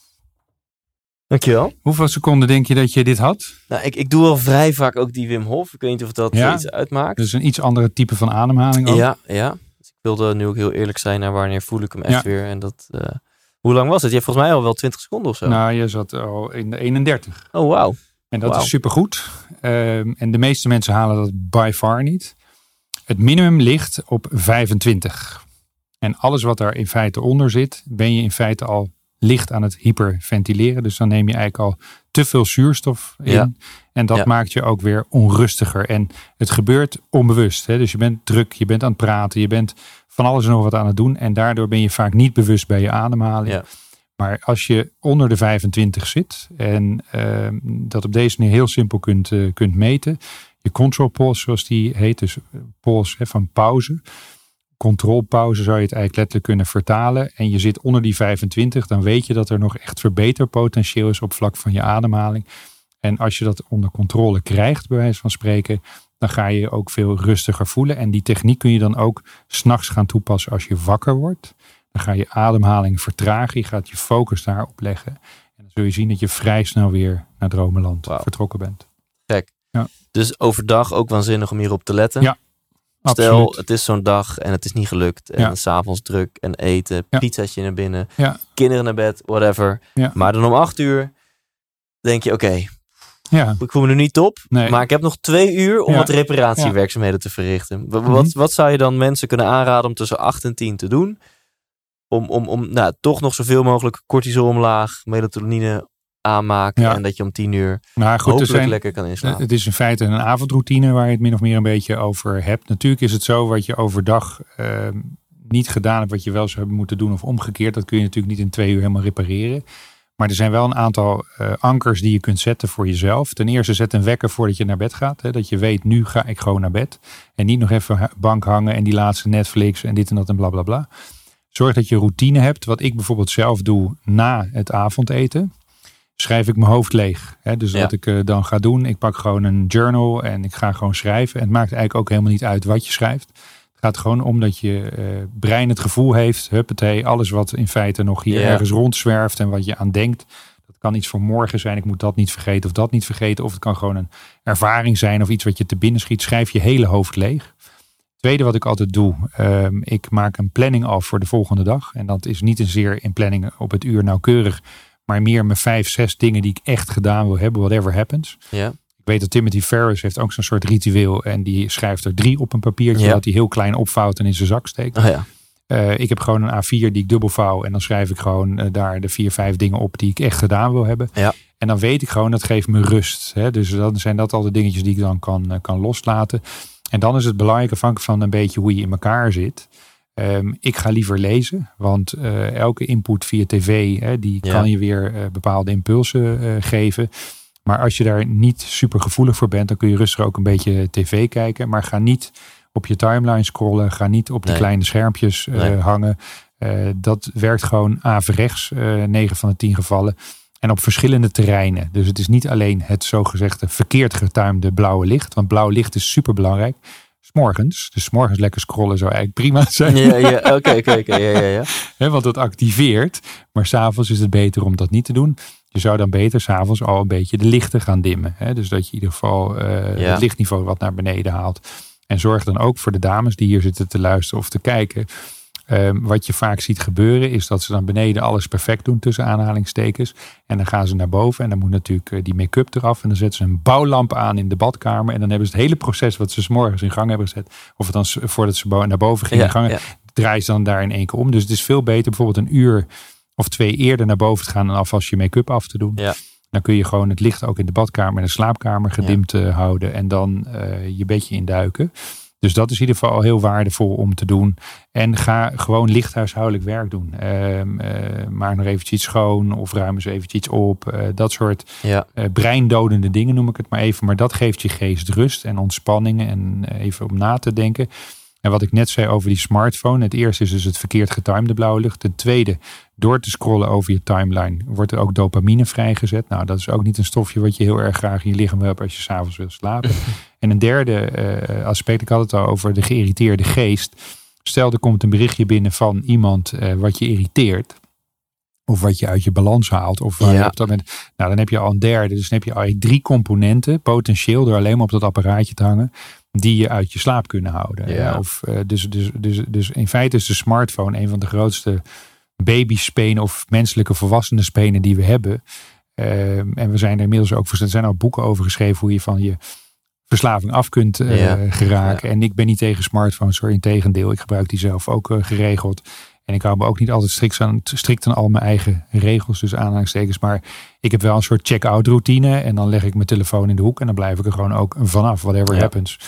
dankjewel. Hoeveel seconden denk je dat je dit had? Nou, ik, ik doe wel vrij vaak ook die Wim Hof. Ik weet niet of dat Ja. iets uitmaakt. Dus een iets andere type van ademhaling ook. Ja, ja. Dus ik wilde nu ook heel eerlijk zijn naar wanneer voel ik hem echt Ja. weer. En dat, eh, hoe lang was het? Je hebt volgens mij al wel 20 seconden of zo. Nou, je zat al in de 31. Oh, wauw. En dat is supergoed. Ehm en de meeste mensen halen dat by far niet. Het minimum ligt op 25. En alles wat daar in feite onder zit, ben je in feite al licht aan het hyperventileren. Dus dan neem je eigenlijk al te veel zuurstof in. Ja. En dat Ja. maakt je ook weer onrustiger. En het gebeurt onbewust. Hè? Dus je bent druk, je bent aan het praten, je bent van alles en nog wat aan het doen. En daardoor ben je vaak niet bewust bij je ademhaling. Ja. Maar als je onder de 25 zit en ehm, dat op deze manier heel simpel kunt, eh, kunt meten. Je control pause, zoals die heet, dus eh, hè, van pauze. Controlpauze zou je het eigenlijk letterlijk kunnen vertalen. En je zit onder die 25, dan weet je dat er nog echt verbeterpotentieel is op vlak van je ademhaling. En als je dat onder controle krijgt, bij wijze van spreken, dan ga je je ook veel rustiger voelen. En die techniek kun je dan ook s'nachts gaan toepassen als je wakker wordt. Dan ga je ademhaling vertragen. Je gaat je focus daarop leggen. En dan zul je zien dat je vrij snel weer naar dromenland vertrokken bent. Dus overdag ook waanzinnig om hierop te letten. Ja, Stel, het is zo'n dag en het is niet gelukt. En Ja. s'avonds druk en eten, Ja. pizzaatje naar binnen, Ja. kinderen naar bed, whatever. Maar dan om acht uur denk je, oké, Ja, ik voel me nu niet top. Nee. Maar ik heb nog twee uur om Ja. wat reparatiewerkzaamheden te verrichten. W- Mhm. wat, wat zou je dan mensen kunnen aanraden om tussen 8 en 10 te doen? Om, om, om nou, toch nog zoveel mogelijk cortisol omlaag, melatonine aanmaken. Ja. En dat je om 10 uur maar goed, hopelijk zijn, lekker kan inslapen. het is in feite een avondroutine waar je het min of meer een beetje over hebt. Natuurlijk is het zo wat je overdag ehm, niet gedaan hebt, wat je wel zou hebben moeten doen of omgekeerd. Dat kun je natuurlijk niet in twee uur helemaal repareren. Maar er zijn wel een aantal eh, ankers die je kunt zetten voor jezelf. Ten eerste zet een wekker voordat je naar bed gaat. Hè, dat je weet, nu ga ik gewoon naar bed. En niet nog even bank hangen en die laatste Netflix en dit en dat en bla bla bla. Zorg dat je routine hebt. Wat ik bijvoorbeeld zelf doe na het avondeten. Schrijf ik mijn hoofd leeg. Hè, dus Ja. wat ik eh, dan ga doen. Ik pak gewoon een journal en ik ga gewoon schrijven. En het maakt eigenlijk ook helemaal niet uit wat je schrijft. Het gaat gewoon om dat je eh, brein het gevoel heeft. Huppatee, alles wat in feite nog hier Ja. ergens rondzwerft. En wat je aan denkt. Dat kan iets voor morgen zijn. Ik moet dat niet vergeten of dat niet vergeten. Of het kan gewoon een ervaring zijn of iets wat je te binnen schiet. Schrijf je hele hoofd leeg. Tweede wat ik altijd doe, ehm, ik maak een planning af voor de volgende dag. En dat is niet zozeer in planning op het uur nauwkeurig, maar meer mijn vijf, zes dingen die ik echt gedaan wil hebben, whatever happens. ja. Ik weet dat Timothy Ferris heeft ook zo'n soort ritueel en die schrijft er drie op een papiertje Ja. dat hij heel klein opvouwt en in zijn zak steekt. Oh ja. Uh, ik heb gewoon een A4 die ik dubbel vouw. En dan schrijf ik gewoon uh, daar de vier, vijf dingen op die ik echt gedaan wil hebben. Ja. En dan weet ik gewoon, dat geeft me rust. Hè? Dus dan zijn dat al de dingetjes die ik dan kan, uh, kan loslaten. En dan is het belangrijk afhankelijk van een beetje hoe je in elkaar zit. Um, ik ga liever lezen, want elke input via tv, hè, die Ja. kan je weer bepaalde impulsen geven. Maar als je daar niet super gevoelig voor bent, dan kun je rustig ook een beetje tv kijken. Maar ga niet op je timeline scrollen. Ga niet op Nee. kleine schermpjes Nee. hangen. Dat werkt gewoon averechts, uh, 9 van de 10 gevallen. En op verschillende terreinen. Dus het is niet alleen het zogezegde verkeerd getuimde blauwe licht. Want blauw licht is super belangrijk. S'morgens. Dus 's morgens lekker scrollen zou eigenlijk prima [laughs] zijn. Ja, ja, oké, oké, oké. Ja, ja, [laughs] want dat activeert. Maar s'avonds is het beter om dat niet te doen. Je zou dan beter s'avonds al een beetje de lichten gaan dimmen. Hè? Dus dat je in ieder geval uh, Ja. het lichtniveau wat naar beneden haalt. En zorg dan ook voor de dames die hier zitten te luisteren of te kijken. Um, wat je vaak ziet gebeuren is dat ze dan beneden alles perfect doen tussen aanhalingstekens. En dan gaan ze naar boven en dan moet natuurlijk uh, die make-up eraf. En dan zetten ze een bouwlamp aan in de badkamer. En dan hebben ze het hele proces wat ze s morgens in gang hebben gezet. Of het dan voordat ze bo- naar boven gingen in Ja, gang. ja. Draaien ze dan daar in één keer om. Dus het is veel beter bijvoorbeeld een uur of twee eerder naar boven te gaan. En alvast je make-up af te doen. Ja. Dan kun je gewoon het licht ook in de badkamer en de slaapkamer gedimd uh, houden. En dan uh, je bedje induiken. Dus dat is in ieder geval al heel waardevol om te doen. En ga gewoon licht huishoudelijk werk doen. Uh, uh, maak nog eventjes iets schoon of ruim eens eventjes iets op. Uh, dat soort Ja. uh, breindodende dingen noem ik het maar even. Maar dat geeft je geest rust en ontspanning en even om na te denken. En wat ik net zei over die smartphone. Het eerste is dus het verkeerd getimede blauwe lucht. Ten tweede, door te scrollen over je timeline wordt er ook dopamine vrijgezet. Nou, dat is ook niet een stofje wat je heel erg graag in je lichaam hebt als je s'avonds wil slapen. [laughs] en een derde uh, aspect, ik had het al over de geïrriteerde geest. Stel, er komt een berichtje binnen van iemand uh, wat je irriteert. Of wat je uit je balans haalt. Of waar Ja. je op dat moment, nou, dan heb je al een derde. Dus dan heb je al drie componenten, potentieel, door alleen maar op dat apparaatje te hangen die je uit je slaap kunnen houden. Ja. Of, uh, dus, dus, dus, dus in feite is de smartphone een van de grootste babyspenen of menselijke volwassenen spenen die we hebben. Uh, en we zijn er inmiddels ook voor. Er zijn ook boeken over geschreven hoe je van je verslaving af kunt uh, Ja. geraken. En ik ben niet tegen smartphones hoor. Integendeel, ik gebruik die zelf ook uh, geregeld. En ik hou me ook niet altijd strikt aan, strikt aan al mijn eigen regels, dus aanhalingstekens. Maar ik heb wel een soort check-out routine. En dan leg ik mijn telefoon in de hoek en dan blijf ik er gewoon ook vanaf, whatever Ja. happens.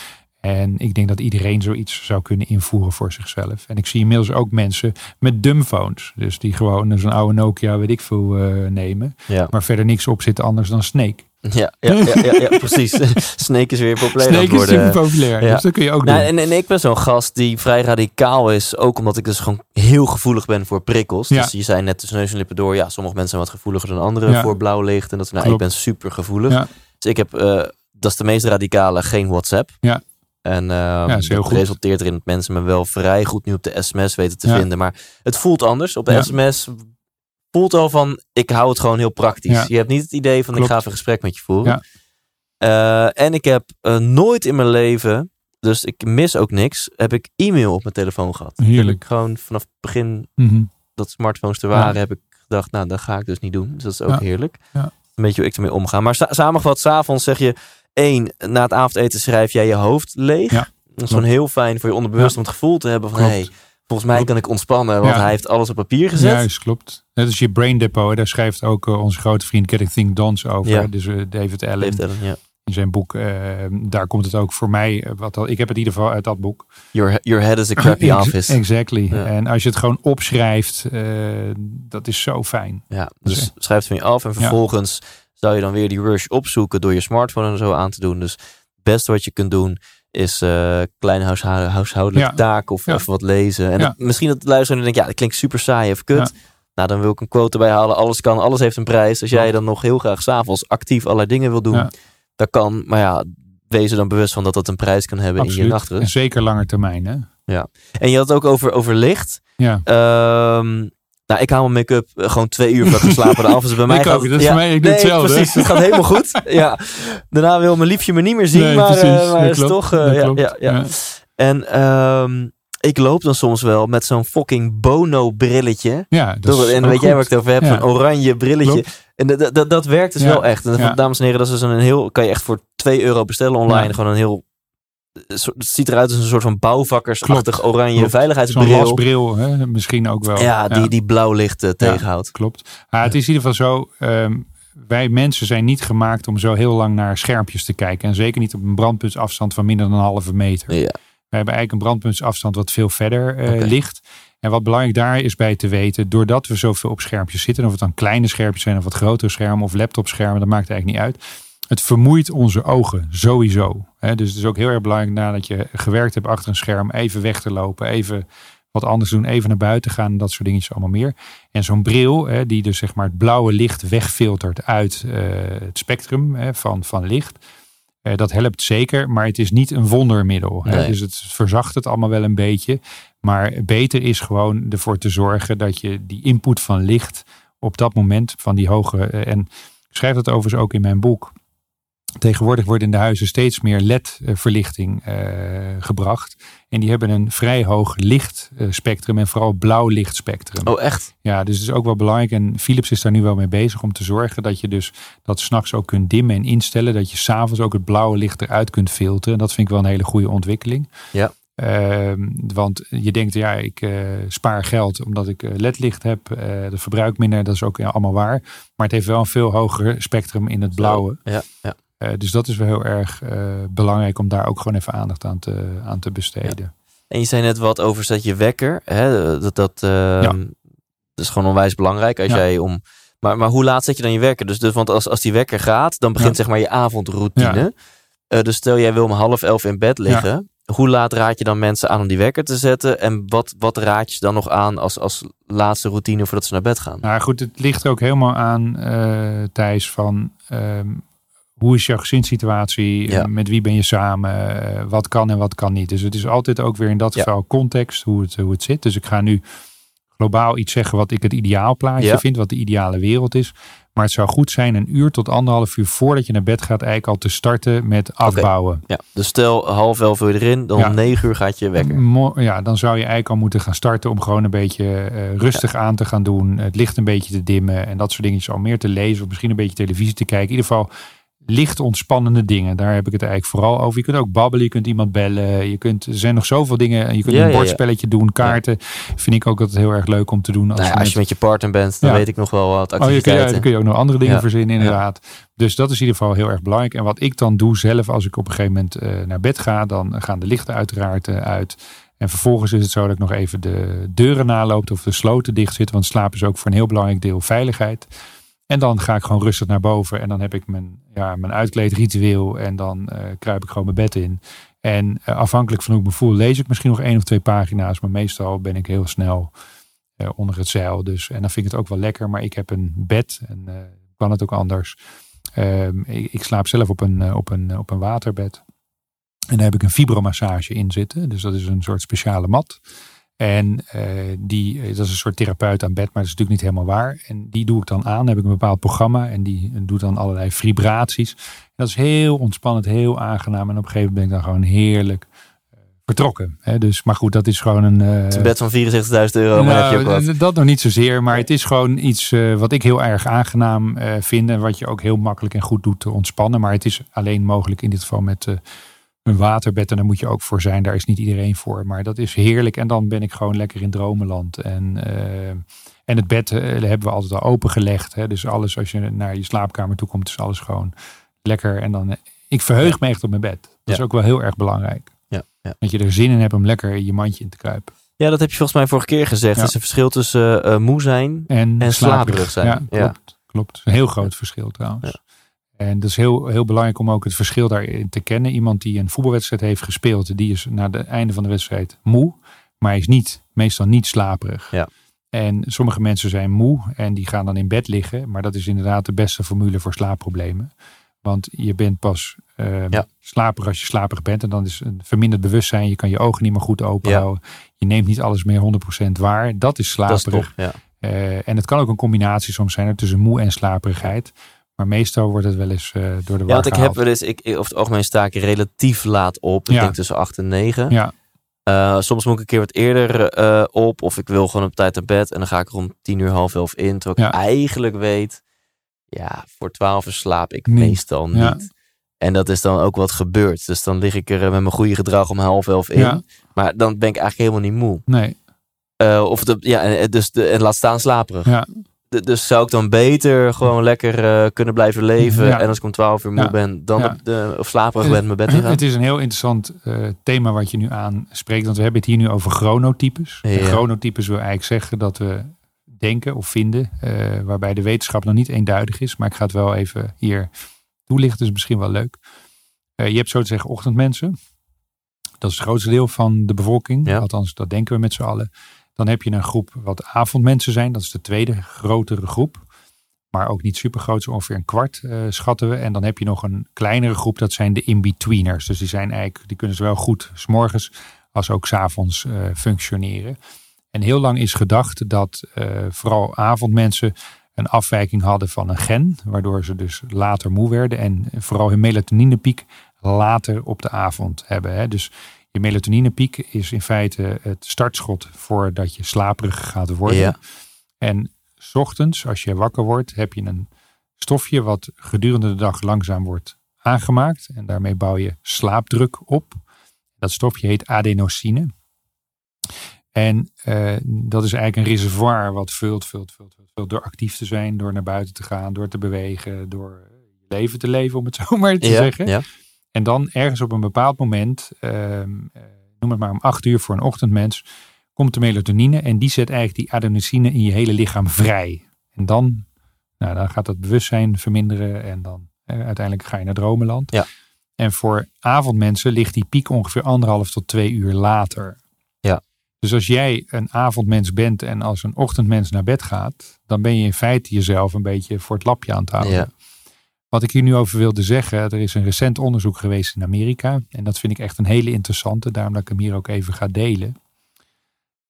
En ik denk dat iedereen zoiets zou kunnen invoeren voor zichzelf. En ik zie inmiddels ook mensen met dumbphones. Dus die gewoon zo'n oude Nokia, weet ik veel, uh, nemen. Maar verder niks op zit anders dan Snake. Ja, ja, ja, ja, precies. [laughs] Snake is weer populair Snake is super populair, Ja. dus dat kun je ook Nou, doen. en, en ik ben zo'n gast die vrij radicaal is. Ook omdat ik dus gewoon heel gevoelig ben voor prikkels. Dus je zei net tussen neus en lippen door. Ja, sommige mensen zijn wat gevoeliger dan anderen voor blauw licht. En dat nou, ik ben super gevoelig. Dus ik heb, eh, dat is de meest radicale, geen WhatsApp. Ja. En ehm dat goed. resulteert erin dat mensen me wel vrij goed nu op de sms weten te vinden. Maar het voelt anders. Op de sms voelt al van, ik hou het gewoon heel praktisch. Ja. Je hebt niet het idee van, Klopt. ik ga even een gesprek met je voeren. Ja. Eh, en ik heb eh, nooit in mijn leven, dus ik mis ook niks, heb ik e-mail op mijn telefoon gehad. Heerlijk. Gewoon vanaf het begin Mhm. dat smartphones er waren, Ja. heb ik gedacht, nou, dat ga ik dus niet doen. Dus dat is ook heerlijk. Een beetje hoe ik ermee omga. Maar sa- samengevat, s'avonds zeg je, één, na het avondeten schrijf jij je hoofd leeg. Dat is gewoon heel fijn voor je onderbewust om het gevoel te hebben van, Klopt. hey, volgens mij kan ik ontspannen, want Ja. hij heeft alles op papier gezet. Juist, klopt. Dat is je brain depot. hè. Daar schrijft ook eh, onze grote vriend Getting Things Done over. Ja. Dus eh, David Allen Leeft Ellen, ja. in zijn boek. eh, daar komt het ook voor mij. Wat al, ik heb het in ieder geval uit dat boek. Your, your head is a crappy office. Exactly. Ja. En als je het gewoon opschrijft, dat is zo fijn. Ja, Dus, schrijf het van je af en vervolgens zou je dan weer die rush opzoeken door je smartphone en zo aan te doen. Dus het beste wat je kunt doen is eh kleine huisha- huishoudelijke Ja. taak of Ja. even wat lezen. En Ja. dat- misschien dat de luisteraar denkt, ja, dat klinkt super saai of kut. Ja. Nou, dan wil ik een quote erbij halen. Alles kan, alles heeft een prijs. Als jij dan nog heel graag s'avonds actief allerlei dingen wil doen, Ja. dat kan. Maar ja, wees er dan bewust van dat dat een prijs kan hebben in je. En nachtrust. zeker langer termijn. Hè? En je had het ook over, over licht. Ja. Ehm, nou, ik haal mijn make-up eh, gewoon twee uur voordat ik slapen af. Dus bij [laughs] mij Ik gaat ook, dat is mij- ik doe nee, hetzelfde. Precies, het gaat helemaal goed. [laughs] Ja. Daarna wil mijn liefje me niet meer zien, Nee, maar, precies. eh, maar is klopt. toch... eh, ja, klopt. ja, ja. Ja. En ehm, ik loop dan soms wel met zo'n fucking Bono brilletje. Ja, dat Door, en weet jij waar ik het over heb? Ja. Zo'n oranje brilletje. Klopt. En dat, dat, dat werkt dus Ja. wel echt. En Ja. dames en heren, dat is dus een heel... Kan je echt voor 2 euro bestellen online. Ja. Gewoon een heel het ziet eruit als een soort van bouwvakkersachtig Klopt, oranje klopt. Zo'n veiligheidsbril. lasbril, hè? misschien ook wel. Ja, die, die blauw licht eh, tegenhoudt. Klopt. Maar het is in ieder geval zo. ehm, wij mensen zijn niet gemaakt om zo heel lang naar schermpjes te kijken. En zeker niet op een brandpuntsafstand van minder dan een halve meter. Ja. We hebben eigenlijk een brandpuntsafstand wat veel verder eh, ligt. En wat belangrijk daar is bij te weten, doordat we zoveel op schermpjes zitten, of het dan kleine schermpjes zijn of wat grotere schermen of laptopschermen, dat maakt eigenlijk niet uit. Het vermoeit onze ogen sowieso. Dus het is ook heel erg belangrijk nadat je gewerkt hebt achter een scherm, even weg te lopen, even wat anders doen, even naar buiten gaan dat soort dingetjes allemaal meer. En zo'n bril, die dus zeg maar het blauwe licht wegfiltert uit eh, het spectrum van, van licht. Eh, dat helpt zeker, maar het is niet een wondermiddel. Nee. Dus het verzacht het allemaal wel een beetje. Maar beter is gewoon ervoor te zorgen dat je die input van licht op dat moment van die hoge. eh, en ik schrijf dat overigens ook in mijn boek. Tegenwoordig wordt in de huizen steeds meer LED-verlichting eh, gebracht. En die hebben een vrij hoog lichtspectrum en vooral blauw lichtspectrum. Oh, echt? Ja, dus het is ook wel belangrijk. En Philips is daar nu wel mee bezig om te zorgen dat je dus dat s'nachts ook kunt dimmen en instellen. Dat je s'avonds ook het blauwe licht eruit kunt filteren. Dat vind ik wel een hele goede ontwikkeling. Ja. Ehm, want je denkt, ja, ik eh, spaar geld omdat ik eh, LED-licht heb. dat verbruik minder, dat is ook ja, allemaal waar. Maar het heeft wel een veel hoger spectrum in het blauwe. Ja, ja. Eh, dus dat is wel heel erg eh, belangrijk om daar ook gewoon even aandacht aan te, aan te besteden. En je zei net wat over zet je wekker. Hè? Dat, dat, ehm, Ja. dat is gewoon onwijs belangrijk. Als jij om, maar, maar hoe laat zet je dan je wekker? Dus, dus, want als, als die wekker gaat, dan begint zeg maar je avondroutine. Eh, dus stel jij wil om half elf in bed liggen. Hoe laat raad je dan mensen aan om die wekker te zetten? En wat, wat raad je dan nog aan als, als laatste routine voordat ze naar bed gaan? Nou goed, het ligt er ook helemaal aan, Thijs, van ehm, hoe is jouw gezinssituatie? Ja. Met wie ben je samen? Eh, wat kan en wat kan niet? Dus het is altijd ook weer in dat Ja. geval context hoe het, hoe het zit. Dus ik ga nu globaal iets zeggen wat ik het ideaalplaatje Ja. vind, wat de ideale wereld is. Maar het zou goed zijn een uur tot anderhalf uur voordat je naar bed gaat eigenlijk al te starten met afbouwen. Ja, dus stel half elf je erin, dan Ja. om negen uur gaat je wekker. Ja, dan zou je eigenlijk al moeten gaan starten om gewoon een beetje eh, rustig aan te gaan doen. Het licht een beetje te dimmen en dat soort dingetjes. Al meer te lezen of misschien een beetje televisie te kijken. In ieder geval licht ontspannende dingen. Daar heb ik het eigenlijk vooral over. Je kunt ook babbelen, je kunt iemand bellen. Je kunt, er zijn nog zoveel dingen. Je kunt Ja, een ja, ja. bordspelletje doen, kaarten. Vind ik ook altijd heel erg leuk om te doen. Als, Nou ja, je als je met je partner bent, dan weet ik nog wel wat Oh, je kun, activiteiten. dan kun je ook nog andere dingen verzinnen, inderdaad. Dus dat is in ieder geval heel erg belangrijk. En wat ik dan doe zelf, als ik op een gegeven moment eh, naar bed ga, dan gaan de lichten uiteraard eh, uit. En vervolgens is het zo dat ik nog even de deuren naloop of de sloten dicht zitten. Want slaap is ook voor een heel belangrijk deel veiligheid. En dan ga ik gewoon rustig naar boven. En dan heb ik mijn, ja, mijn uitkleedritueel. En dan eh, kruip ik gewoon mijn bed in. En eh, afhankelijk van hoe ik me voel, lees ik misschien nog één of twee pagina's. Maar meestal ben ik heel snel eh, onder het zeil. Dus, en dan vind ik het ook wel lekker. Maar ik heb een bed. En kan het ook anders. Ehm, ik, ik slaap zelf op een, op, een, op een waterbed. En daar heb ik een fibromassage in zitten. Dus dat is een soort speciale mat. En eh, die, eh, dat is een soort therapeut aan bed, maar dat is natuurlijk niet helemaal waar. En die doe ik dan aan. Heb ik een bepaald programma en die doet dan allerlei vibraties. En dat is heel ontspannend, heel aangenaam. En op een gegeven moment ben ik dan gewoon heerlijk eh, vertrokken. Hè? Dus, maar goed, dat is gewoon een... Het is een bed van 64.000 euro, maar heb je ook nou, wat. dat nog niet zozeer, maar het is gewoon iets wat ik heel erg aangenaam vind. En wat je ook heel makkelijk en goed doet te ontspannen. Maar het is alleen mogelijk in dit geval met een waterbed. En daar moet je ook voor zijn. Daar is niet iedereen voor. Maar dat is heerlijk. En dan ben ik gewoon lekker in dromenland. En, eh, en het bed eh, hebben we altijd al opengelegd. Hè? Dus alles als je naar je slaapkamer toe komt, is alles gewoon lekker. En dan, eh, ik verheug me echt op mijn bed. Dat is ook wel heel erg belangrijk. Ja, ja. Dat je er zin in hebt om lekker in je mandje in te kruipen. ja, dat heb je volgens mij vorige keer gezegd. Er is een verschil tussen moe zijn. En, En slaperig zijn. Ja, Ja. klopt. klopt. Een heel groot verschil trouwens. En dat is heel, heel belangrijk om ook het verschil daarin te kennen. Iemand die een voetbalwedstrijd heeft gespeeld, die is na het einde van de wedstrijd moe, maar hij is niet, meestal niet slaperig. Ja. En sommige mensen zijn moe en die gaan dan in bed liggen. Maar dat is inderdaad de beste formule voor slaapproblemen. Want je bent pas Ja. slaperig als je slaperig bent. En dan is een verminderd bewustzijn. Je kan je ogen niet meer goed open Ja. houden. Je neemt niet alles meer 100% waar. Dat is Dat is slaperig. top. Ja. Eh, en het kan ook een combinatie soms zijn tussen moe en slaperigheid. Maar meestal wordt het wel eens eh, door de war Ja, want ik heb wel eens, ik, ik- over het algemeen sta ik relatief laat op. Ik Ja. denk tussen 8 en 9. Ja, Eh, soms moet ik een keer wat eerder eh, op. Of ik wil gewoon op tijd naar bed. En dan ga ik rond 10 uur, half elf in. Terwijl ik eigenlijk weet, ja, voor 12 uur slaap ik meestal niet. Ja. En dat is dan ook wat gebeurd. Dus dan lig ik er met mijn goede gedrag om half elf in. Maar dan ben ik eigenlijk helemaal niet moe. Nee, of de, ja, dus de, en laat staan slaperig. ja. Dus zou ik dan beter gewoon lekker eh, kunnen blijven leven. Ja. En als ik om 12 uur moe Ja. ben, dan Ja. de, of slaperig ben, mijn bed in gaan. Het is een heel interessant eh, thema wat je nu aanspreekt. Want we hebben het hier nu over chronotypes. En chronotypes wil eigenlijk zeggen dat we denken of vinden, eh, waarbij de wetenschap nog niet eenduidig is. Maar ik ga het wel even hier toelichten, dus misschien wel leuk. Je hebt zo te zeggen ochtendmensen. Dat is het grootste deel van de bevolking. Althans, dat denken we met z'n allen. Dan heb je een groep wat avondmensen zijn. Dat is de tweede grotere groep. Maar ook niet super groot, zo ongeveer een kwart eh, schatten we. En dan heb je nog een kleinere groep, dat zijn de in-betweeners. Dus die zijn eigenlijk, die kunnen zowel goed s morgens als ook s avonds eh, functioneren. En heel lang is gedacht dat eh, vooral avondmensen een afwijking hadden van een gen, waardoor ze dus later moe werden en vooral hun melatoninepiek later op de avond hebben. Hè. Dus je melatoninepiek is in feite het startschot voordat je slaperig gaat worden. Ja. En 's ochtends, als je wakker wordt, heb je een stofje wat gedurende de dag langzaam wordt aangemaakt. En daarmee bouw je slaapdruk op. Dat stofje heet adenosine. En eh, dat is eigenlijk een reservoir wat vult, vult, vult, vult, vult. Door actief te zijn, door naar buiten te gaan, door te bewegen, door je leven te leven, om het zo [laughs] maar te ja, zeggen. ja. En dan ergens op een bepaald moment, ehm, eh, noem het maar om acht uur voor een ochtendmens, komt de melatonine en die zet eigenlijk die adenosine in je hele lichaam vrij. En dan, nou, dan gaat dat bewustzijn verminderen en dan eh, uiteindelijk ga je naar dromenland. Ja. En voor avondmensen ligt die piek ongeveer anderhalf tot twee uur later. Ja. Dus als jij een avondmens bent en als een ochtendmens naar bed gaat, dan ben je in feite jezelf een beetje voor het lapje aan het houden. Ja. Wat ik hier nu over wilde zeggen, er is een recent onderzoek geweest in Amerika. En dat vind ik echt een hele interessante, daarom dat ik hem hier ook even ga delen.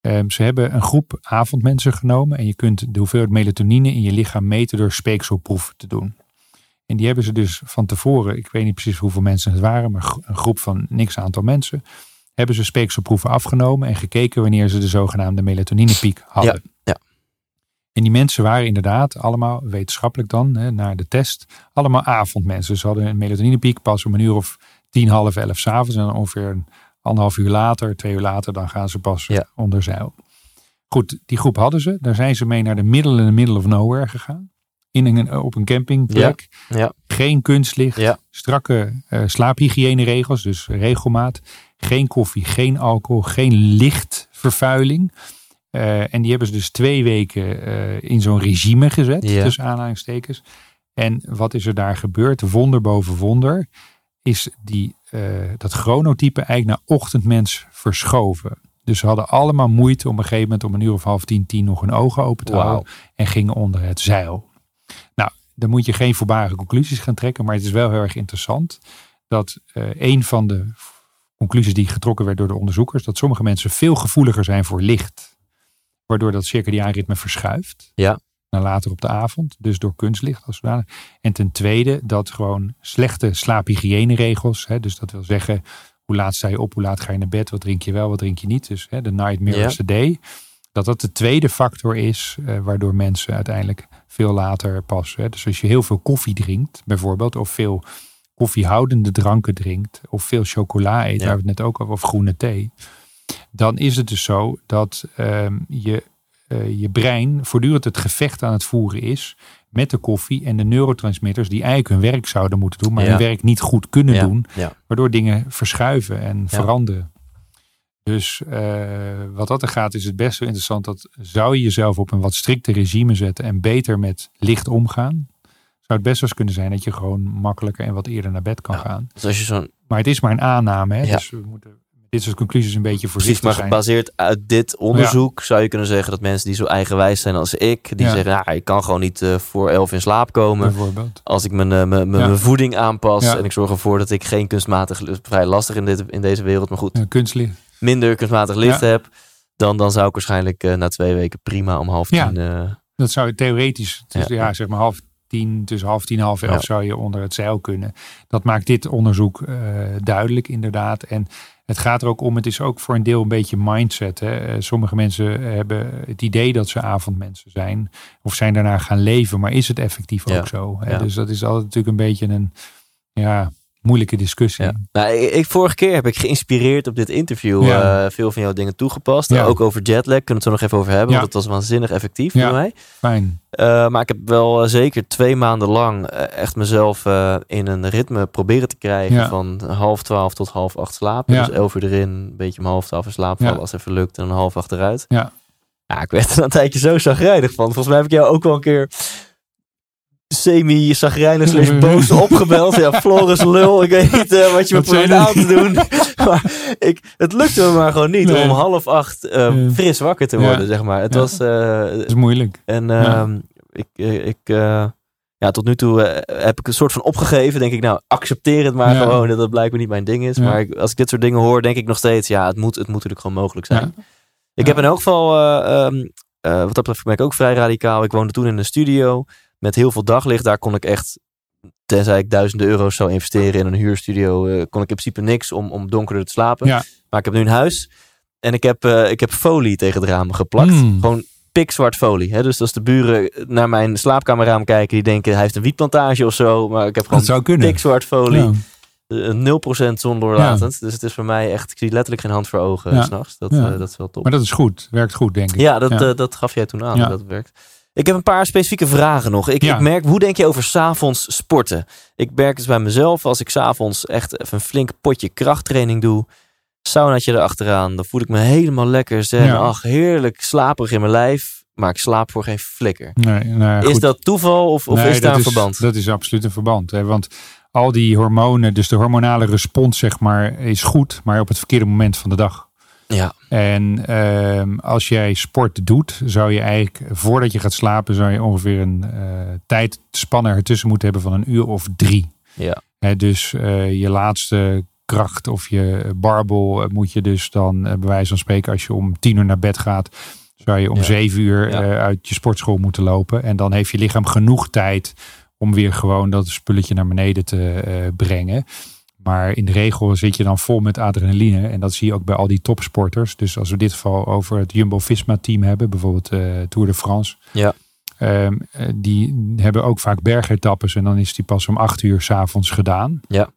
Ehm, ze hebben een groep avondmensen genomen en je kunt de hoeveelheid melatonine in je lichaam meten door speekselproeven te doen. En die hebben ze dus van tevoren, ik weet niet precies hoeveel mensen het waren, maar een groep van niks aantal mensen, hebben ze speekselproeven afgenomen en gekeken wanneer ze de zogenaamde melatoninepiek hadden. ja. En die mensen waren inderdaad allemaal, wetenschappelijk dan, hè, naar de test, allemaal avondmensen. Ze hadden een melatoninepiek pas om een uur of tien, half elf s'avonds. En ongeveer een anderhalf uur later, twee uur later, dan gaan ze pas Ja. onder zeil. Goed, die groep hadden ze. Daar zijn ze mee naar de middle the middle of nowhere gegaan. In een, op een campingplek. Ja. Geen kunstlicht. Ja. Strakke eh slaaphygiëneregels, dus regelmaat. Geen koffie, geen alcohol, geen lichtvervuiling. Eh, en die hebben ze dus twee weken eh, in zo'n regime gezet, tussen aanhalingstekens. En wat is er daar gebeurd? Wonder boven wonder. Is die, eh, dat chronotype eigenlijk naar ochtendmens verschoven. Dus ze hadden allemaal moeite om een gegeven moment om een uur of half tien, tien nog hun ogen open te houden. En gingen onder het zeil. Nou, dan moet je geen voorbare conclusies gaan trekken. Maar het is wel heel erg interessant dat een van de conclusies die getrokken werd door de onderzoekers. Dat sommige mensen veel gevoeliger zijn voor licht. Waardoor dat circadiaan ritme verschuift. Ja. Naar later op de avond. Dus door kunstlicht als zodanig. En ten tweede dat gewoon slechte slaaphygiëneregels. Hè, dus dat wil zeggen hoe laat sta je op, hoe laat ga je naar bed, wat drink je wel, wat drink je niet. Dus hè, de night mirrors Ja. the day. Dat dat de tweede factor is eh, waardoor mensen uiteindelijk veel later pas. Hè. Dus als je heel veel koffie drinkt bijvoorbeeld. Of veel koffiehoudende dranken drinkt. Of veel chocola eet, Ja. waar we het net ook over, of groene thee. Dan is het dus zo dat ehm, je, eh, je brein voortdurend het gevecht aan het voeren is met de koffie en de neurotransmitters die eigenlijk hun werk zouden moeten doen, maar Ja. hun werk niet goed kunnen Ja. doen, Ja. waardoor dingen verschuiven en veranderen. Dus eh, wat dat er gaat, is het best wel interessant dat zou je jezelf op een wat strikter regime zetten en beter met licht omgaan, zou het best wel eens kunnen zijn dat je gewoon makkelijker en wat eerder naar bed kan gaan. Dus als je zo'n Maar het is maar een aanname, hè? Ja. dus we moeten dit soort conclusies een beetje precies, voorzichtig maar zijn. gebaseerd uit dit onderzoek zou je kunnen zeggen dat mensen die zo eigenwijs zijn als ik, die Ja. zeggen, nou, ik kan gewoon niet eh, voor elf in slaap komen. Bijvoorbeeld. Als ik mijn, eh, mijn, mijn Ja. voeding aanpas Ja. en ik zorg ervoor dat ik geen kunstmatig, vrij lastig in, dit, in deze wereld, maar goed, Ja, kunstlicht. minder kunstmatig licht Ja. heb, dan, dan zou ik waarschijnlijk eh, na twee weken prima om half Ja. tien... Dat zou je theoretisch, dus Ja. ja. zeg maar half tien, tussen half tien en half elf Ja. zou je onder het zeil kunnen. Dat maakt dit onderzoek duidelijk inderdaad. En het gaat er ook om, het is ook voor een deel een beetje mindset. Hè. Eh, Sommige mensen hebben het idee dat ze avondmensen zijn. Of zijn daarna gaan leven. Maar is het effectief Ja. ook zo? Hè? Ja. Dus dat is altijd natuurlijk een beetje een, ja, moeilijke discussie. Ja. Nou, ik, vorige keer heb ik geïnspireerd op dit interview Ja. eh, veel van jouw dingen toegepast. Ja. Ook over jetlag, kunnen we het zo nog even over hebben. Want dat was waanzinnig effectief voor mij. Fijn. Eh, maar ik heb wel eh, zeker twee maanden lang echt mezelf in een ritme proberen te krijgen. Van half twaalf tot half acht slapen. Dus elf uur erin, een beetje om half twaalf in slaap vallen als het even lukt. En een half acht eruit. Ja. Ja, ik werd er een tijdje zo zagrijnig van. Volgens mij heb ik jou ook wel een keer semi-zagrijnig slash boos [laughs] opgebeld. Ja, Floris lul. Ik weet niet eh, wat je me probeert aan te doen. [laughs] maar ik, het lukte me maar gewoon niet Nee. om half acht eh, fris wakker te Ja. worden, zeg maar. Het Ja. was... eh, is moeilijk. en Ja. ehm, ik, ik ja, tot nu toe heb ik een soort van opgegeven. Denk ik, nou, accepteer het maar gewoon dat dat blijkbaar niet mijn ding is. Maar ik- als ik dit soort dingen hoor, denk ik nog steeds, ja, het moet, het moet natuurlijk gewoon mogelijk zijn. Ik heb in elk geval, eh, ehm, eh, wat dat betreft ben ik ook vrij radicaal. Ik woonde toen in een studio met heel veel daglicht. Daar kon ik echt, tenzij ik duizenden euro's zou investeren in een huurstudio, eh, kon ik in principe niks om, om donkerder te slapen. Ja. Maar ik heb nu een huis en ik heb, eh, ik heb folie tegen het raam geplakt. Mm. Gewoon pikzwart folie. Hè? Dus als de buren naar mijn slaapkamerraam kijken, die denken hij heeft een wietplantage of zo. Maar ik heb gewoon pikzwart folie. Ja. Eh, 0% zondoorlatend. Dus het is voor mij echt, ik zie letterlijk geen hand voor ogen Ja. s s'nachts. Dat, Ja. dat is wel top. Maar dat is goed. Werkt goed, denk ik. Ja, dat, Ja. dat gaf jij toen aan. Ja. Dat werkt. Ik heb een paar specifieke vragen nog. Ik, Ja. ik merk, hoe denk je over s'avonds sporten? Ik merk dus bij mezelf, als ik s'avonds echt even een flink potje krachttraining doe, saunaatje erachteraan, dan voel ik me helemaal lekker zen. Ja. Ach, heerlijk slaperig in mijn lijf, maar ik slaap voor geen flikker. Nee, nee, Is goed. dat toeval of, of Nee, is daar een verband? Dat is absoluut een verband. Hè? Want al die hormonen, dus de hormonale respons, zeg maar, is goed, maar op het verkeerde moment van de dag. Ja, En ehm, als jij sport doet, zou je eigenlijk voordat je gaat slapen, zou je ongeveer een eh tijdspanne ertussen moeten hebben van een uur of drie. ja, dus eh, je laatste kracht of je barbel eh, moet je dus dan bij wijze van spreken, als je om tien uur naar bed gaat, zou je om Ja. zeven uur Ja. uit je sportschool moeten lopen. En dan heeft je lichaam genoeg tijd om weer gewoon dat spulletje naar beneden te brengen. Maar in de regel zit je dan vol met adrenaline. En dat zie je ook bij al die topsporters. Dus als we dit geval over het Jumbo-Visma-team hebben, bijvoorbeeld eh Tour de France. Ja. Ehm, eh, die hebben ook vaak bergetappes en dan is die pas om acht uur s'avonds gedaan. Ja.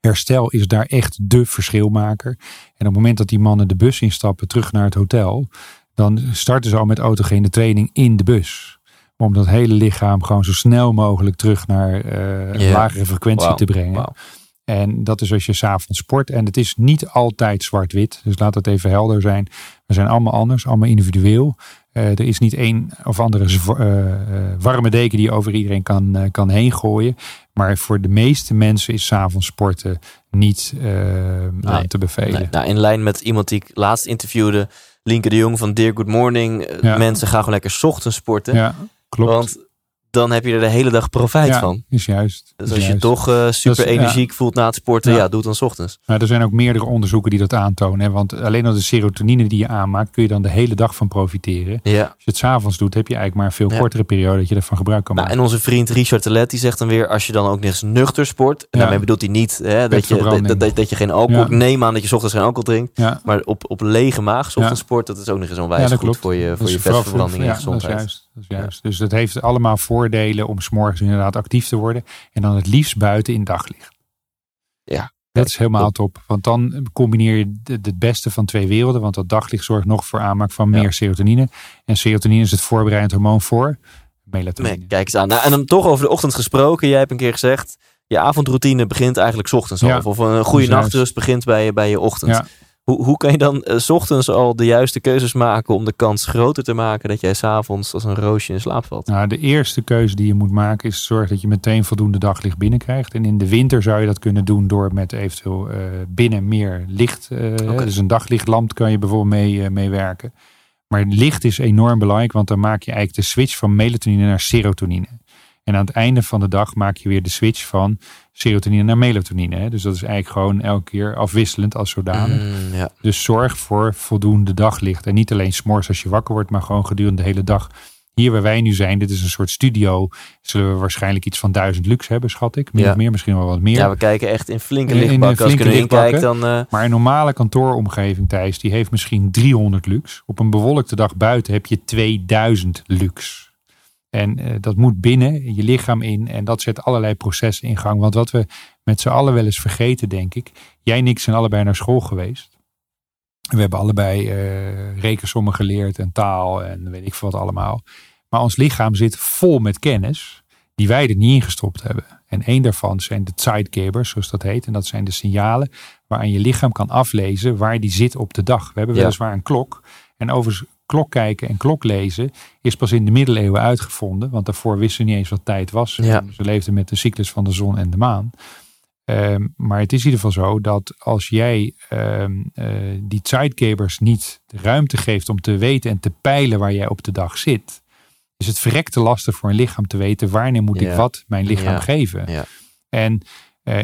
Herstel is daar echt de verschilmaker. En op het moment dat die mannen de bus instappen terug naar het hotel, dan starten ze al met autogene training in de bus. Om dat hele lichaam gewoon zo snel mogelijk terug naar een Ja. lagere frequentie te brengen. Wauw. En dat is als je s'avonds sport. En het is niet altijd zwart-wit. Dus laat het even helder zijn. We zijn allemaal anders, allemaal individueel. Eh, er is niet één of andere eh, eh, warme deken die je over iedereen kan, kan heen gooien. Maar voor de meeste mensen is s'avonds sporten niet aan te bevelen. Nee, nou, in lijn met iemand die ik laatst interviewde, Linke de Jong van Dear Good Morning. Ja. Mensen gaan gewoon lekker 's ochtends sporten. Ja, klopt. Want dan heb je er de hele dag profijt ja, van. is juist. Dus is als je toch eh, super ja. energiek voelt na het sporten, ja, Ja. doe het dan 's ochtends. Maar er zijn ook meerdere onderzoeken die dat aantonen. Hè? Want alleen al de serotonine die je aanmaakt, kun je dan de hele dag van profiteren. Ja. Als je het s'avonds doet, heb je eigenlijk maar een veel kortere periode dat je ervan gebruik kan Nou, maken. en onze vriend Richard Telet, die zegt dan weer, als je dan ook nog eens nuchter sport. En daarmee bedoelt hij niet hè, dat, je, dat, dat, dat je geen alcohol... Neem aan dat je 's ochtends geen alcohol drinkt. Maar op, op lege maag, 's ochtends sport, dat is ook nog eens onwijs goed voor je, voor je vetverbranding voor- en gezondheid. juist. Dat is juist. Dus dat heeft allemaal voordelen om s'morgens inderdaad actief te worden. En dan het liefst buiten in daglicht. Ja. Dat is helemaal top. Want dan combineer je het beste van twee werelden. Want dat daglicht zorgt nog voor aanmaak van Ja. meer serotonine. En serotonine is het voorbereidend hormoon voor melatonine. Nee, kijk eens aan. Nou, en dan toch over de ochtend gesproken. Jij hebt een keer gezegd, je avondroutine begint eigenlijk 's ochtends. Ja. Of een goede nachtrust begint bij je, bij je ochtend. Ja. Hoe, hoe kan je dan eh, 's ochtends al de juiste keuzes maken om de kans groter te maken dat jij s'avonds als een roosje in slaap valt? Nou, de eerste keuze die je moet maken is zorgen dat je meteen voldoende daglicht binnenkrijgt. En in de winter zou je dat kunnen doen door met eventueel eh, binnen meer licht. eh, Dus een daglichtlamp kan je bijvoorbeeld mee, meewerken. Maar licht is enorm belangrijk, want dan maak je eigenlijk de switch van melatonine naar serotonine. En aan het einde van de dag maak je weer de switch van serotonine naar melatonine. Hè. Dus dat is eigenlijk gewoon elke keer afwisselend als zodanig. Mm, ja. Dus zorg voor voldoende daglicht. En niet alleen s'morgens als je wakker wordt, maar gewoon gedurende de hele dag. Hier waar wij nu zijn, dit is een soort studio. Zullen we waarschijnlijk iets van duizend lux hebben, schat ik. Meer Ja. of meer, misschien wel wat meer. ja, we kijken echt in flinke In- in lichtbakken. Als ik flinke nu in kijk, lichtbakken. dan... eh, Maar een normale kantooromgeving, Thijs, die heeft misschien 300 lux. Op een bewolkte dag buiten heb je 2000 lux. En uh, dat moet binnen je lichaam in. En dat zet allerlei processen in gang. Want wat we met z'n allen wel eens vergeten, denk ik. Jij en ik zijn allebei naar school geweest. We hebben allebei uh, rekensommen geleerd en taal en weet ik veel wat allemaal. Maar ons lichaam zit vol met kennis die wij er niet in gestopt hebben. En één daarvan zijn de Zeitgebers, zoals dat heet. En dat zijn de signalen waaraan je lichaam kan aflezen waar die zit op de dag. We hebben weliswaar een klok. En overigens klok kijken en klok lezen is pas in de middeleeuwen uitgevonden. Want daarvoor wisten ze niet eens wat tijd was. Ze leefden met de cyclus van de zon en de maan. Ehm, maar het is in ieder geval zo dat als jij um, uh, die Zeitgebers niet de ruimte geeft om te weten en te peilen waar jij op de dag zit, is het verrekte lastig voor een lichaam te weten wanneer moet ik wat mijn lichaam geven. Ja. En uh,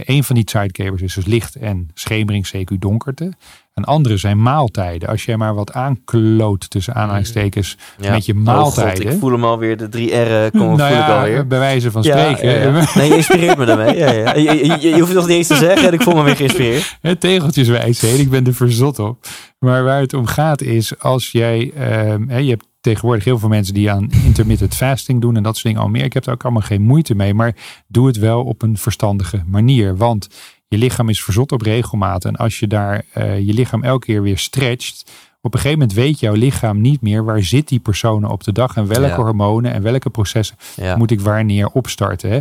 een van die Zeitgebers is dus licht en schemering, CQ donkerte. Een andere zijn maaltijden. Als jij maar wat aankloot tussen aanhalingstekens met je maaltijden. Oh ik voel hem alweer, de drie R'en komen nou voel ik alweer. Bij wijze van spreken. nee, je inspireert me daarmee. Je, je, je, hoeft het nog niet eens te zeggen en ik voel me weer geïnspireerd. [laughs] Het tegeltjeswijsheid, ik ben er verzot op. Maar waar het om gaat is, als jij, uh, je hebt tegenwoordig heel veel mensen die aan intermittent fasting doen en dat soort dingen al meer. Ik heb daar ook allemaal geen moeite mee, maar doe het wel op een verstandige manier. Want je lichaam is verzot op regelmaat. En als je daar uh, je lichaam elke keer weer stretcht, op een gegeven moment weet jouw lichaam niet meer waar zit die personen op de dag en welke hormonen en welke processen moet ik wanneer opstarten. Hè?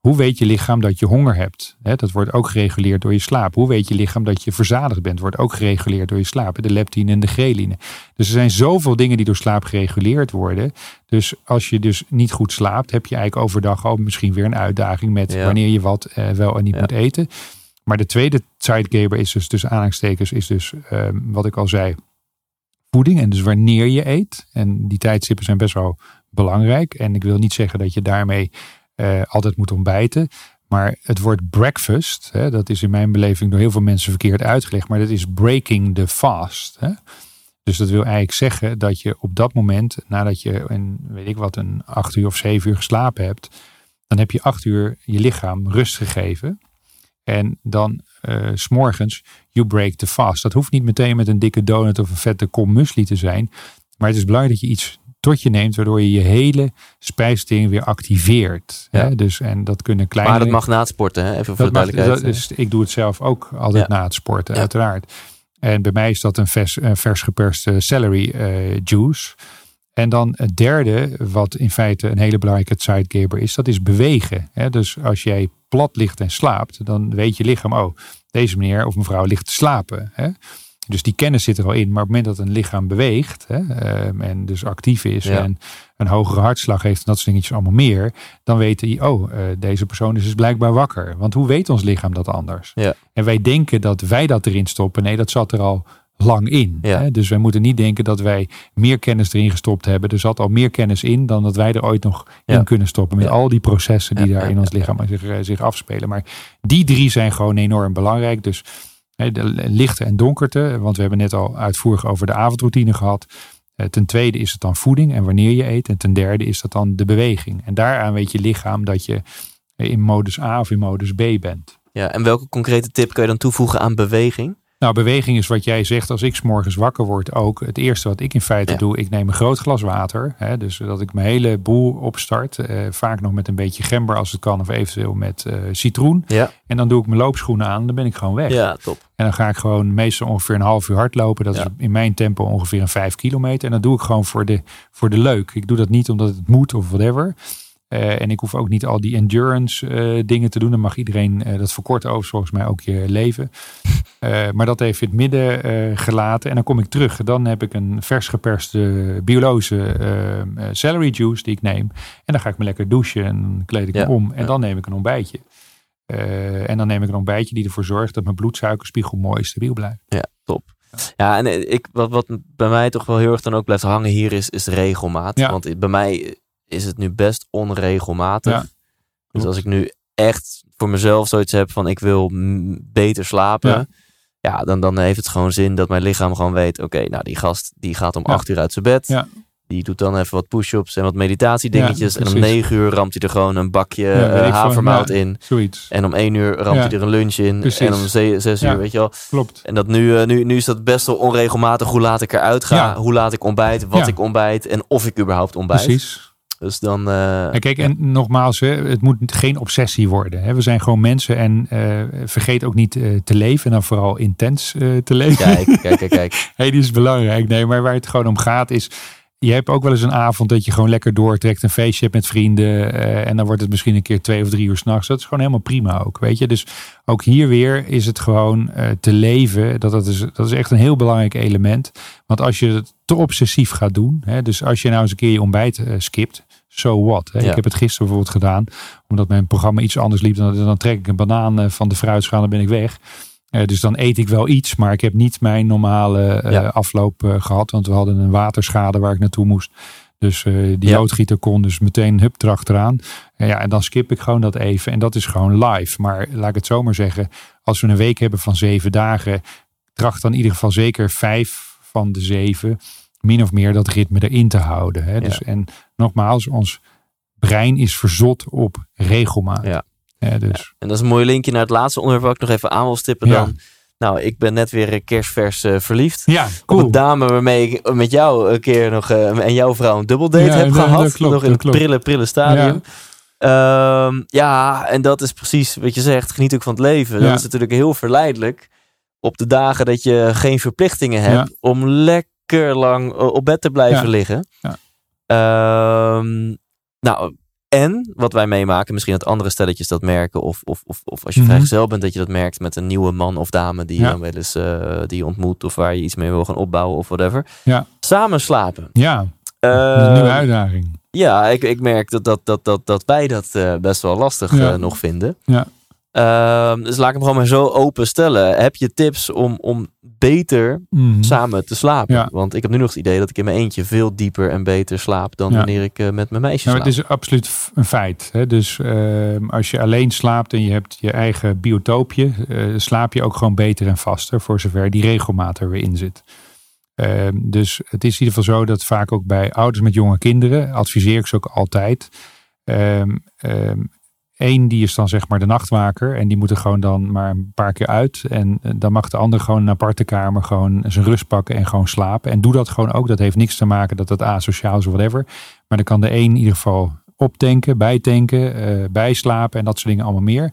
Hoe weet je lichaam dat je honger hebt? dat wordt ook gereguleerd door je slaap. Hoe weet je lichaam dat je verzadigd bent? Wordt ook gereguleerd door je slaap. De leptine en de ghreline. Dus er zijn zoveel dingen die door slaap gereguleerd worden. Dus als je dus niet goed slaapt, heb je eigenlijk overdag al misschien weer een uitdaging met wanneer je wat eh, wel en niet moet eten. Maar de tweede sidegaber is dus tussen aanhalingstekens, is dus ehm, wat ik al zei, voeding. En dus wanneer je eet. En die tijdstippen zijn best wel belangrijk. En ik wil niet zeggen dat je daarmee uh, altijd moet ontbijten. Maar het woord breakfast, hè, dat is in mijn beleving door heel veel mensen verkeerd uitgelegd. Maar dat is breaking the fast. Hè. Dus dat wil eigenlijk zeggen dat je op dat moment, nadat je een, weet ik wat, een acht uur of zeven uur geslapen hebt, dan heb je acht uur je lichaam rust gegeven. En dan uh, s'morgens, you break the fast. Dat hoeft niet meteen met een dikke donut of een vette kom muesli te zijn. Maar het is belangrijk dat je iets tot je neemt, waardoor je je hele spijsvertering weer activeert. Ja. Hè? Dus, en dat kunnen kleine... Maar dat mag na het sporten, hè? even voor de duidelijkheid. dus ik doe het zelf ook altijd na het sporten, uiteraard. En bij mij is dat een vers, een vers geperste celery uh, juice. En dan het derde, wat in feite een hele belangrijke sidegaber is, dat is bewegen. Hè? Dus als jij plat ligt en slaapt, dan weet je lichaam, oh, deze meneer of mevrouw ligt te slapen. Hè? Dus die kennis zit er al in. Maar op het moment dat een lichaam beweegt hè, ehm, en dus actief is en een hogere hartslag heeft en dat soort dingetjes allemaal meer, dan weet hij, oh, uh, deze persoon is dus blijkbaar wakker. Want hoe weet ons lichaam dat anders? Ja. En wij denken dat wij dat erin stoppen. Nee, dat zat er al lang in. Hè? Dus wij moeten niet denken dat wij meer kennis erin gestopt hebben. Er zat al meer kennis in dan dat wij er ooit nog in kunnen stoppen. Met al die processen die daar in ons lichaam zich, eh, zich afspelen. Maar die drie zijn gewoon enorm belangrijk. Dus de lichte en donkerte, want we hebben net al uitvoerig over de avondroutine gehad. Eh, ten tweede is het dan voeding en wanneer je eet. En ten derde is dat dan de beweging. En daaraan weet je lichaam dat je in modus A of in modus B bent. Ja, en welke concrete tip kun je dan toevoegen aan beweging? Nou, beweging is wat jij zegt. Als ik s morgens wakker word, ook het eerste wat ik in feite doe, ik neem een groot glas water. Hè, dus dat ik mijn hele boel opstart. Eh, vaak nog met een beetje gember als het kan, of eventueel met uh, citroen. Ja. En dan doe ik mijn loopschoenen aan, dan ben ik gewoon weg. Ja, top. En dan ga ik gewoon meestal ongeveer een half uur hardlopen. Dat is in mijn tempo ongeveer een vijf kilometer. En dat doe ik gewoon voor de, voor de leuk. Ik doe dat niet omdat het moet of whatever. Uh, en ik hoef ook niet al die endurance uh, dingen te doen. Dan mag iedereen uh, dat verkorten over volgens mij ook je leven. [laughs] maar dat even in het midden gelaten. En dan kom ik terug. Dan heb ik een vers geperste biologische celery juice die ik neem. En dan ga ik me lekker douchen en kleed ik me om. En dan neem ik een ontbijtje. en dan neem ik een ontbijtje die ervoor zorgt dat mijn bloedsuikerspiegel mooi stabiel blijft. Ja, top. Ja, en ik, wat, wat bij mij toch wel heel erg dan ook blijft hangen hier is, is regelmaat. Want bij mij is het nu best onregelmatig. Dus als ik nu echt voor mezelf zoiets heb van ik wil beter slapen. Ja, dan, dan heeft het gewoon zin dat mijn lichaam gewoon weet. Oké, nou die gast die gaat om acht uur uit zijn bed. Die doet dan even wat push-ups en wat meditatiedingetjes. en om negen uur ramt hij er gewoon een bakje uh, havermout in. Zoiets. En om één uur ramt hij er een lunch in. En om zes, uur, weet je wel. Klopt. En dat nu, uh, nu, nu is dat best wel onregelmatig hoe laat ik eruit ga. Hoe laat ik ontbijt, wat ik ontbijt en of ik überhaupt ontbijt. Precies. Dus dan. Uh, kijk, en nogmaals, hè, het moet geen obsessie worden. Hè. We zijn gewoon mensen en uh, vergeet ook niet uh, te leven. En dan vooral intens te leven. Kijk, kijk, kijk. kijk. [laughs] hey, die is belangrijk. Nee, maar waar het gewoon om gaat is je hebt ook wel eens een avond dat je gewoon lekker doortrekt, een feestje hebt met vrienden. Uh, en dan wordt het misschien een keer twee of drie uur s'nachts. Dat is gewoon helemaal prima ook, weet je. Dus ook hier weer is het gewoon uh, te leven. Dat, dat, is, dat is echt een heel belangrijk element. Want als je het te obsessief gaat doen. Hè, dus als je nou eens een keer je ontbijt uh, skipt. So what? Hè? Ja. Ik heb het gisteren bijvoorbeeld gedaan. Omdat mijn programma iets anders liep. Dan, dan trek ik een banaan van de fruitschaal en dan ben ik weg. Uh, dus dan eet ik wel iets, maar ik heb niet mijn normale uh, ja. afloop uh, gehad. Want we hadden een waterschade waar ik naartoe moest. Dus die ja. loodgieter kon dus meteen hup erachteraan. ja, en dan skip ik gewoon dat even. En dat is gewoon live. Maar laat ik het zomaar zeggen. Als we een week hebben van zeven dagen. Tracht dan in ieder geval zeker vijf van de zeven. Min of meer dat ritme erin te houden. Hè? Dus, en nogmaals, ons brein is verzot op regelmaat. Ja. Ja, dus. en dat is een mooi linkje naar het laatste onderwerp wat ik nog even aan wil stippen dan. Nou, ik ben net weer kerstvers uh, verliefd. Ja, cool. Op een dame waarmee ik met jou een keer nog uh, en jouw vrouw een dubbeldate ja, heb gehad. Klopt, nog in het prille, prille stadium. Ja. Um, ja, en dat is precies wat je zegt. Geniet ook van het leven. Dat is natuurlijk heel verleidelijk. Op de dagen dat je geen verplichtingen hebt. Om lekker lang op bed te blijven liggen. Um, nou, en wat wij meemaken, misschien dat andere stelletjes dat merken. Of, of, of, of als je mm -hmm. vrijgezel bent, dat je dat merkt met een nieuwe man of dame die je dan wel eens uh, die je ontmoet. Of waar je iets mee wil gaan opbouwen of whatever. Ja. Samen slapen. Ja, uh, een nieuwe uitdaging. Ja, ik, ik merk dat, dat, dat, dat, dat wij dat uh, best wel lastig ja. nog vinden. Ja. Uh, dus laat ik hem gewoon maar zo open stellen. Heb je tips om, om beter mm. samen te slapen? Ja. Want ik heb nu nog het idee dat ik in mijn eentje veel dieper en beter slaap dan ja. wanneer ik uh, met mijn meisje nou, slaap. Het is absoluut een feit. Hè? Dus uh, als je alleen slaapt en je hebt je eigen biotoopje, uh, slaap je ook gewoon beter en vaster, voor zover die regelmaat er weer in zit. Ehm, dus het is in ieder geval zo dat vaak ook bij ouders met jonge kinderen, adviseer ik ze ook altijd. Um, Eén, die is dan zeg maar de nachtwaker. En die moet er gewoon dan maar een paar keer uit. En eh, dan mag de ander gewoon een aparte kamer gewoon zijn rust pakken en gewoon slapen. En doe dat gewoon ook. Dat heeft niks te maken dat dat asociaal is of whatever. Maar dan kan de een in ieder geval optanken, bijtanken, uh, bijslapen en dat soort dingen allemaal meer.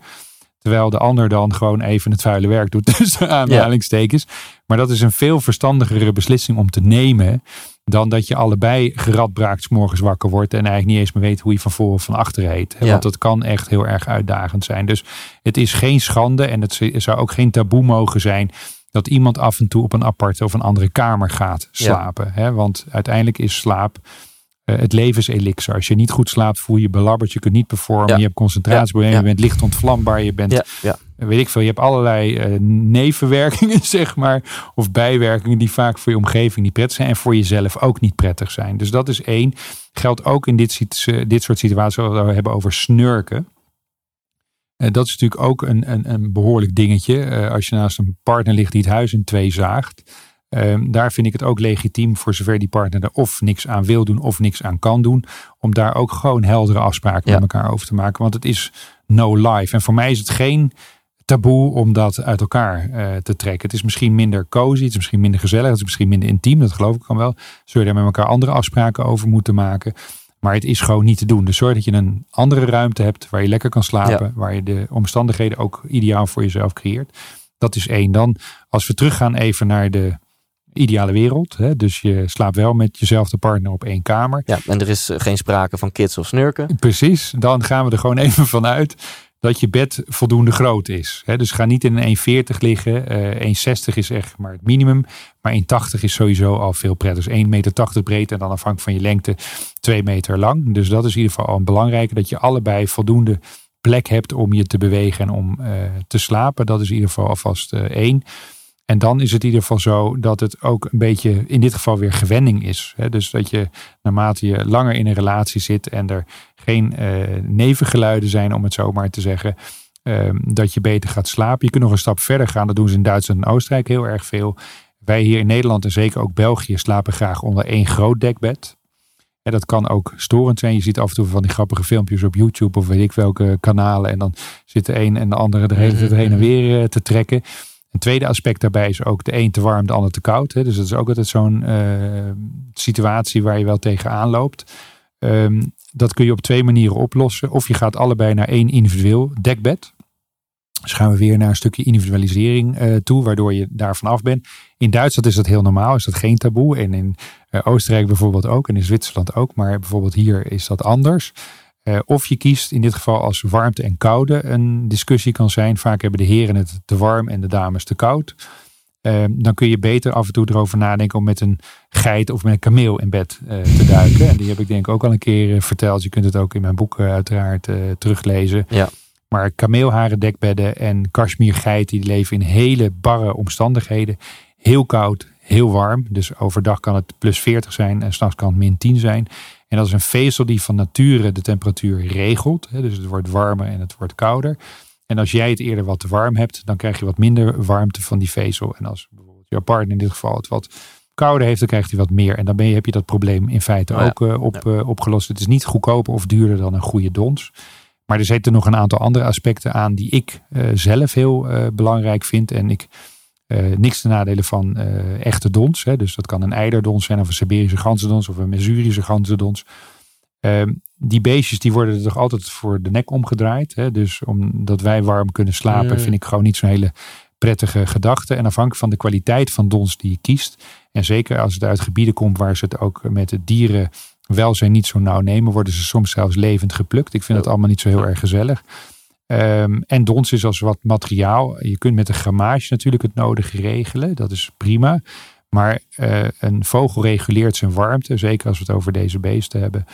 Terwijl de ander dan gewoon even het vuile werk doet [laughs] tussen aanhalingstekens. Maar dat is een veel verstandigere beslissing om te nemen dan dat je allebei geradbraakt morgens wakker wordt en eigenlijk niet eens meer weet hoe je van voor of van achter heet. Ja. Want dat kan echt heel erg uitdagend zijn. Dus het is geen schande en het zou ook geen taboe mogen zijn dat iemand af en toe op een aparte of een andere kamer gaat slapen. Ja. Want uiteindelijk is slaap uh, het levenselixer. Als je niet goed slaapt, voel je je belabberd. Je kunt niet performen. Je hebt concentratieproblemen. Je bent licht ontvlambaar. Je bent weet ik veel, je hebt allerlei uh, nevenwerkingen, [laughs] zeg maar, of bijwerkingen die vaak voor je omgeving niet prettig zijn en voor jezelf ook niet prettig zijn. Dus dat is één. Geldt ook in dit, dit soort situaties, waar we hebben over snurken. Uh, dat is natuurlijk ook een, een, een behoorlijk dingetje. Uh, als je naast een partner ligt die het huis in twee zaagt. Um, daar vind ik het ook legitiem voor zover die partner er of niks aan wil doen of niks aan kan doen. Om daar ook gewoon heldere afspraken ja. met elkaar over te maken. Want het is no life. En voor mij is het geen taboe om dat uit elkaar uh, te trekken. Het is misschien minder cozy, het is misschien minder gezellig, het is misschien minder intiem, dat geloof ik dan wel. Zul je daar met elkaar andere afspraken over moeten maken. Maar het is gewoon niet te doen. Dus zorg dat je een andere ruimte hebt waar je lekker kan slapen, ja. waar je de omstandigheden ook ideaal voor jezelf creëert. Dat is één. Dan, als we teruggaan even naar de ideale wereld. Hè? Dus je slaapt wel met jezelfde partner op één kamer. Ja, en er is geen sprake van kids of snurken. Precies. Dan gaan we er gewoon [laughs] even vanuit dat je bed voldoende groot is. dus ga niet in een 1,40 liggen. Uh, 1,60 is echt maar het minimum. Maar 1,80 is sowieso al veel prettig. Dus 1,80 meter breed en dan afhankelijk van je lengte 2 meter lang. Dus dat is in ieder geval al belangrijk. Dat je allebei voldoende plek hebt om je te bewegen en om uh, te slapen. Dat is in ieder geval alvast uh, één. En dan is het in ieder geval zo dat het ook een beetje in dit geval weer gewenning is. Dus dat je naarmate je langer in een relatie zit en er geen uh, nevengeluiden zijn, om het zo maar te zeggen, uh, dat je beter gaat slapen. Je kunt nog een stap verder gaan. Dat doen ze in Duitsland en Oostenrijk heel erg veel. Wij hier in Nederland en zeker ook België slapen graag onder één groot dekbed. En dat kan ook storend zijn. Je ziet af en toe van die grappige filmpjes op YouTube of weet ik welke kanalen. En dan zit de een en de andere de hele tijd heen en weer uh, te trekken. Een tweede aspect daarbij is ook de een te warm, de ander te koud. Hè. Dus dat is ook altijd zo'n uh, situatie waar je wel tegenaan loopt. Ehm, dat kun je op twee manieren oplossen. Of je gaat allebei naar één individueel dekbed. Dus gaan we weer naar een stukje individualisering uh, toe, waardoor je daar vanaf bent. In Duitsland is dat heel normaal, is dat geen taboe. En in uh, Oostenrijk bijvoorbeeld ook, en in Zwitserland ook. Maar bijvoorbeeld hier is dat anders. Uh, of je kiest in dit geval als warmte en koude een discussie kan zijn. Vaak hebben de heren het te warm en de dames te koud. Ehm, dan kun je beter af en toe erover nadenken om met een geit of met een kameel in bed te duiken. En die heb ik denk ik ook al een keer verteld. Je kunt het ook in mijn boek uiteraard teruglezen. Ja. Maar kameelharen dekbedden en kashmirgeiten die leven in hele barre omstandigheden. Heel koud, heel warm. Dus overdag kan het plus 40 zijn en s'nachts kan het min 10 zijn. En dat is een vezel die van nature de temperatuur regelt. Dus het wordt warmer en het wordt kouder. En als jij het eerder wat te warm hebt, dan krijg je wat minder warmte van die vezel. En als bijvoorbeeld jouw partner in dit geval het wat kouder heeft, dan krijgt hij wat meer. En dan ben je, heb je dat probleem in feite Oh ja. ook uh, op, uh, opgelost. Het is niet goedkoper of duurder dan een goede dons. Maar er zitten nog een aantal andere aspecten aan die ik uh, zelf heel belangrijk vind. En ik uh, niks te nadelen van echte dons. Hè. Dus dat kan een eiderdons zijn of een Siberische ganzendons of een Mesurische ganzendons. Ehm, die beestjes die worden er toch altijd voor de nek omgedraaid. Hè. Dus omdat wij warm kunnen slapen vind ik gewoon niet zo'n hele prettige gedachte. En afhankelijk van de kwaliteit van dons die je kiest. En zeker als het uit gebieden komt waar ze het ook met de dieren welzijn niet zo nauw nemen, worden ze soms zelfs levend geplukt. Ik vind dat allemaal niet zo heel erg gezellig. Um, en dons is als wat materiaal. Je kunt met een grammage natuurlijk het nodige regelen. Dat is prima. Maar uh, een vogel reguleert zijn warmte, zeker als we het over deze beesten hebben,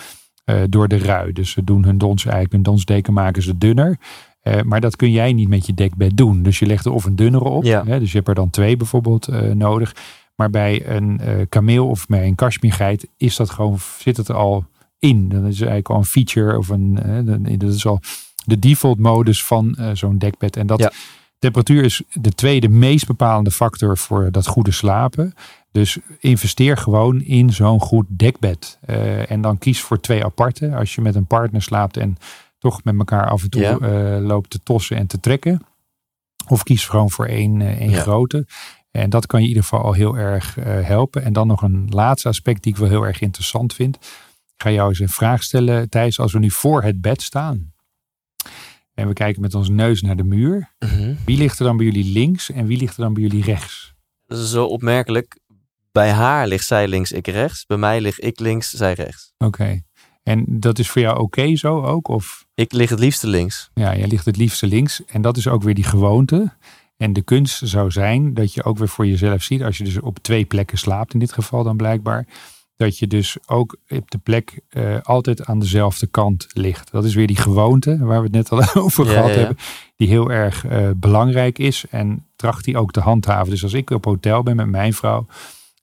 uh, door de rui. Dus ze doen hun dons eigenlijk, hun donsdeken maken ze dunner. Uh, maar dat kun jij niet met je dekbed doen. Dus je legt er of een dunnere op. Ja. Hè, dus je hebt er dan twee bijvoorbeeld nodig. Maar bij een kameel of bij een kashmirgeit is dat gewoon, zit het er al in. Dat is eigenlijk al een feature of een, dat is al de default modus van uh, zo'n dekbed. En dat Ja. temperatuur is de tweede meest bepalende factor voor dat goede slapen. Dus investeer gewoon in zo'n goed dekbed. Uh, en dan kies voor twee aparte. Als je met een partner slaapt en toch met elkaar af en toe Ja. uh, loopt te tossen en te trekken. Of kies gewoon voor één, één Ja. grote. En dat kan je in ieder geval al heel erg helpen. En dan nog een laatste aspect die ik wel heel erg interessant vind. Ik ga jou eens een vraag stellen, Thijs. Als we nu voor het bed staan en we kijken met onze neus naar de muur. Mhm. Wie ligt er dan bij jullie links en wie ligt er dan bij jullie rechts? Dat is zo opmerkelijk. Bij haar ligt zij links, ik rechts. Bij mij lig ik links, zij rechts. Oké. En dat is voor jou oké zo ook? Of Ik lig het liefste links. ja, jij ligt het liefste links. En dat is ook weer die gewoonte. En de kunst zou zijn dat je ook weer voor jezelf ziet, als je dus op twee plekken slaapt, in dit geval dan blijkbaar, dat je dus ook op de plek uh, altijd aan dezelfde kant ligt. Dat is weer die gewoonte waar we het net al [laughs] over Ja, gehad ja, hebben, die heel erg uh, belangrijk is. En tracht die ook te handhaven. Dus als ik op hotel ben met mijn vrouw,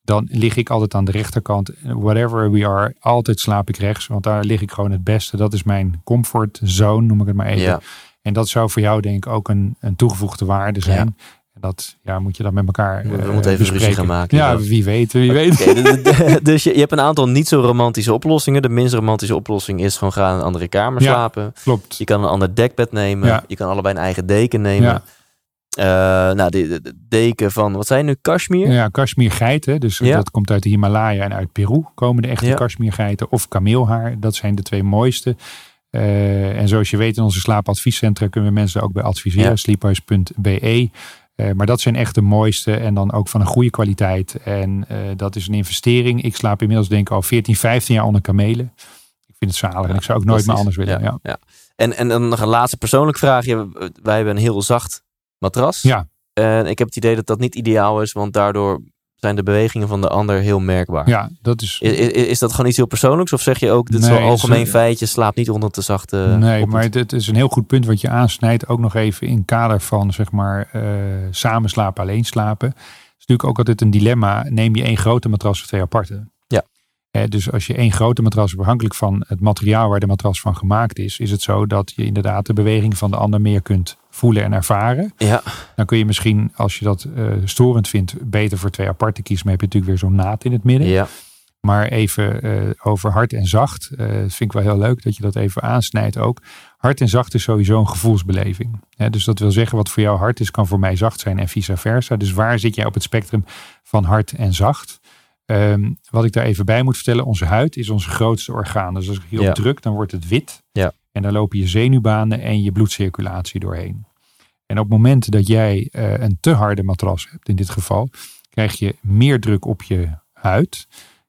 dan lig ik altijd aan de rechterkant. Whatever we are, altijd slaap ik rechts, want daar lig ik gewoon het beste. Dat is mijn comfortzone, noem ik het maar even. Ja. En dat zou voor jou denk ik ook een, een toegevoegde waarde zijn. Dat ja, moet je dan met elkaar We uh, moeten even ruzie gaan maken. Ja, Ja. wie weet, wie weet. [laughs] Dus je, je hebt een aantal niet zo romantische oplossingen. De minst romantische oplossing is gewoon gaan in een andere kamer Ja. slapen. Klopt. Je kan een ander dekbed nemen. Ja. Je kan allebei een eigen deken nemen. Eh, nou, de, de- de deken van, wat zijn nu, Kashmir? Ja, kashmirgeiten, dus Ja. dat komt uit de Himalaya en uit Peru komen de echte Ja. kashmirgeiten of kameelhaar. Dat zijn de twee mooiste. Eh, en zoals je weet in onze slaapadviescentra kunnen we mensen ook bij adviseren. Ja. Eh, maar dat zijn echt de mooiste en dan ook van een goede kwaliteit. En eh, dat is een investering. Ik slaap inmiddels denk ik al 14, 15 jaar onder kamelen. Ik vind het zalig en ik zou ook nooit meer anders willen. Ja. Ja. En, en dan nog een laatste persoonlijk vraagje. Wij hebben een heel zacht matras. Ja. En ik heb het idee dat dat niet ideaal is, want daardoor zijn de bewegingen van de ander heel merkbaar. Ja, dat is. Is, is, is dat gewoon iets heel persoonlijks? Of zeg je ook, dit is wel algemeen is- feitje, slaap niet onder te zachte... nee, op maar het- het is een heel goed punt wat je aansnijdt. Ook nog even in kader van zeg maar eh, samen slapen, alleen slapen. Het is natuurlijk ook altijd een dilemma. Neem je één grote matras of twee aparte? Ja. Eh, dus als je één grote matras, afhankelijk van het materiaal waar de matras van gemaakt is, is het zo dat je inderdaad de beweging van de ander meer kunt voelen en ervaren. Ja, Dan kun je misschien, als je dat eh, storend vindt, beter voor twee aparte kiezen. Maar heb je natuurlijk weer zo'n naad in het midden. ja. Maar even eh, over hard en zacht. eh, vind ik wel heel leuk dat je dat even aansnijdt ook. Hard en zacht is sowieso een gevoelsbeleving. Dus dat wil zeggen wat voor jou hard is, kan voor mij zacht zijn en vice versa. Dus waar zit jij op het spectrum van hard en zacht? Ehm, wat ik daar even bij moet vertellen, onze huid is onze grootste orgaan. Dus als ik heel Ja. druk, dan wordt het wit. Ja. En dan lopen je zenuwbanen en je bloedcirculatie doorheen. En op het moment dat jij eh, een te harde matras hebt, in dit geval, krijg je meer druk op je huid.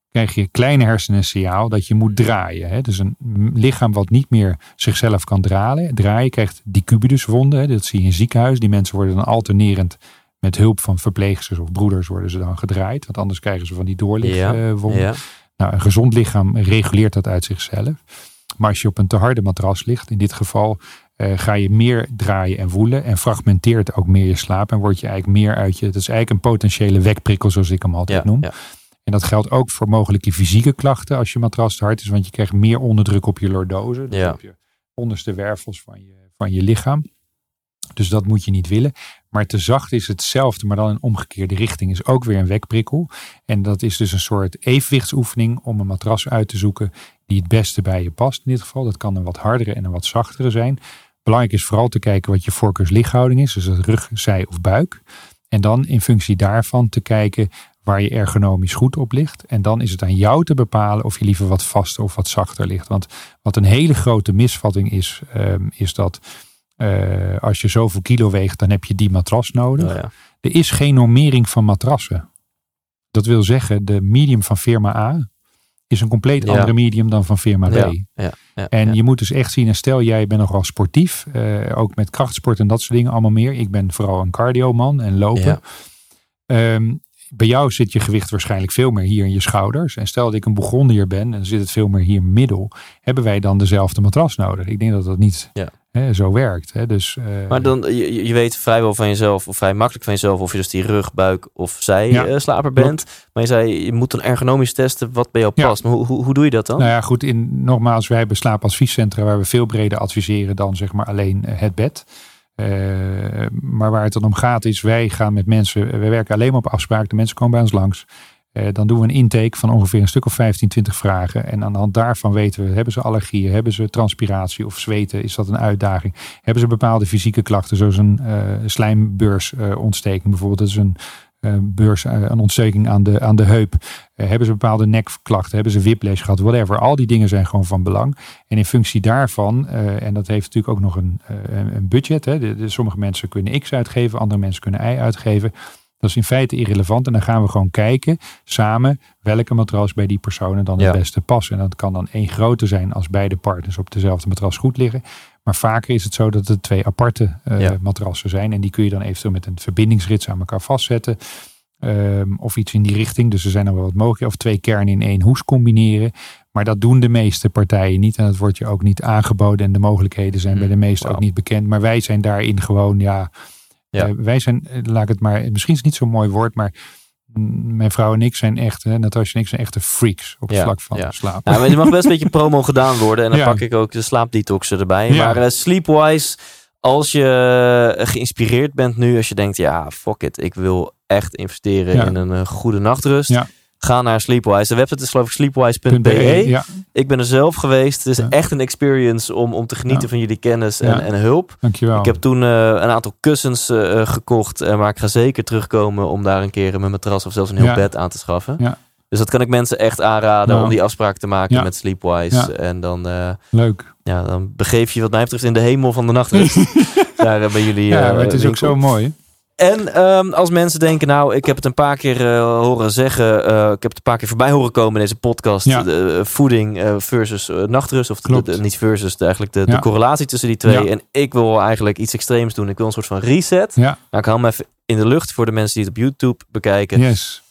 Krijg je kleine hersenen signaal dat je moet draaien. Hè? Dus een lichaam wat niet meer zichzelf kan draaien, draaien krijgt dicubiduswonden. Hè? Dat zie je in ziekenhuis. Die mensen worden dan alternerend met hulp van verpleegsters of broeders worden ze dan gedraaid. Want anders krijgen ze van die Ja, doorligwonden. ja. Nou, een gezond lichaam reguleert dat uit zichzelf. Maar als je op een te harde matras ligt, in dit geval, eh, ga je meer draaien en woelen. En fragmenteert ook meer je slaap. En word je eigenlijk meer uit je. Dat is eigenlijk een potentiële wekprikkel, zoals ik hem altijd Ja, noem. ja. En dat geldt ook voor mogelijke fysieke klachten als je matras te hard is. Want je krijgt meer onderdruk op je lordose. Dus Ja. op je onderste wervels van je, van je lichaam. Dus dat moet je niet willen. Maar te zacht is hetzelfde, maar dan in omgekeerde richting. Is ook weer een wekprikkel. En dat is dus een soort evenwichtsoefening om een matras uit te zoeken die het beste bij je past. In dit geval, dat kan een wat hardere en een wat zachtere zijn. Belangrijk is vooral te kijken wat je voorkeurslichthouding is. Dus dat rug, zij of buik. En dan in functie daarvan te kijken waar je ergonomisch goed op ligt. En dan is het aan jou te bepalen of je liever wat vaster of wat zachter ligt. Want wat een hele grote misvatting is, ehm, is dat eh, als je zoveel kilo weegt, dan heb je die matras nodig. Oh, ja. Er is geen normering van matrassen. Dat wil zeggen, de medium van firma A is een compleet Ja. andere medium dan van firma B. Ja, ja, ja, En je moet dus echt zien, en stel jij bent nogal sportief, eh, ook met krachtsport en dat soort dingen allemaal meer. Ik ben vooral een cardioman en lopen. Ehm, bij jou zit je gewicht waarschijnlijk veel meer hier in je schouders. En stel dat ik een begonnier ben en zit het veel meer hier middel. Hebben wij dan dezelfde matras nodig? Ik denk dat dat niet Ja. Zo werkt. Hè? Dus, eh, Maar dan, je, weet vrijwel van jezelf, of vrij makkelijk van jezelf, of je dus die rug, buik of zij Ja, eh, slaper bent. Maar je zei, je moet dan ergonomisch testen wat bij jou Ja. past. Maar hoe, hoe, hoe doe je dat dan? Nou ja, goed. In, nogmaals, wij hebben slaapadviescentra waar we veel breder adviseren dan zeg maar alleen eh, het bed. Maar waar het dan om gaat is, wij gaan met mensen, wij werken alleen maar op afspraak. De mensen komen bij ons langs. Eh, dan doen we een intake van ongeveer een stuk of 15, 20 vragen. En aan de hand daarvan weten we, hebben ze allergieën, hebben ze transpiratie of zweten, is dat een uitdaging? Hebben ze bepaalde fysieke klachten, zoals een eh slijmbeursontsteking bijvoorbeeld. Dat is een eh, beurs, eh, een ontsteking aan de, aan de heup. Eh, hebben ze bepaalde nekklachten? Hebben ze whiplash gehad? Whatever. Al die dingen zijn gewoon van belang. En in functie daarvan, eh, en dat heeft natuurlijk ook nog een, eh, een- budget. Hè. Sommige mensen kunnen X uitgeven, andere mensen kunnen Y uitgeven. Dat is in feite irrelevant. En dan gaan we gewoon kijken samen welke matras bij die personen dan Ja. het beste past. En dat kan dan één groter zijn als beide partners op dezelfde matras goed liggen. Maar vaker is het zo dat het twee aparte eh, Ja. matrassen zijn. En die kun je dan eventueel met een verbindingsrits aan elkaar vastzetten. Ehm, of iets in die richting. Dus er zijn er wel wat mogelijk. Of twee kernen in één hoes combineren. Maar dat doen de meeste partijen niet. En dat wordt je ook niet aangeboden. En de mogelijkheden zijn bij de Hmm, meesten ook niet bekend. Maar wij zijn daarin gewoon, ja. Ja. eh, wij zijn, eh, laat ik het maar, misschien is het niet zo'n mooi woord. Maar mijn vrouw en ik zijn echt, hè, Natasja en ik zijn echte freaks op het Ja, vlak van ja. slaap. Nou, maar er mag best [laughs] een beetje promo gedaan worden. En dan Ja. pak ik ook de slaapdetoxen erbij. Ja. Maar eh, Sleepwise, als je geïnspireerd bent nu. Als je denkt, ja, fuck it. Ik wil echt investeren Ja. in een goede nachtrust. Ga naar Sleepwise. De website is geloof ik sleepwise.be. .be, ja, Ik ben er zelf geweest. Het is Ja. echt een experience om, om te genieten Ja. van jullie kennis en, en hulp. dankjewel. Ik heb toen eh, een aantal kussens eh, gekocht. eh, maar ik ga zeker terugkomen om daar een keer mijn matras of zelfs een heel bed aan te schaffen. Ja. Dus dat kan ik mensen echt aanraden Nou. om die afspraak te maken Ja. met Sleepwise. Ja. En dan, eh, Leuk. ja, dan begeef je wat mij betreft in de hemel van de nachtrust. [laughs] daar eh, bij jullie Ja, eh, maar het is ook zo mooi. En ehm, als mensen denken, nou, ik heb het een paar keer eh, horen zeggen. eh, ik heb het een paar keer voorbij horen komen in deze podcast. Ja. De, eh, voeding versus nachtrust. Of de, Klopt. de- niet versus, de, eigenlijk de, correlatie tussen die twee. Ja. En ik wil eigenlijk iets extreems doen. Ik wil een soort van reset. Nou, ik hou hem even in de lucht voor de mensen die het op YouTube bekijken. yes.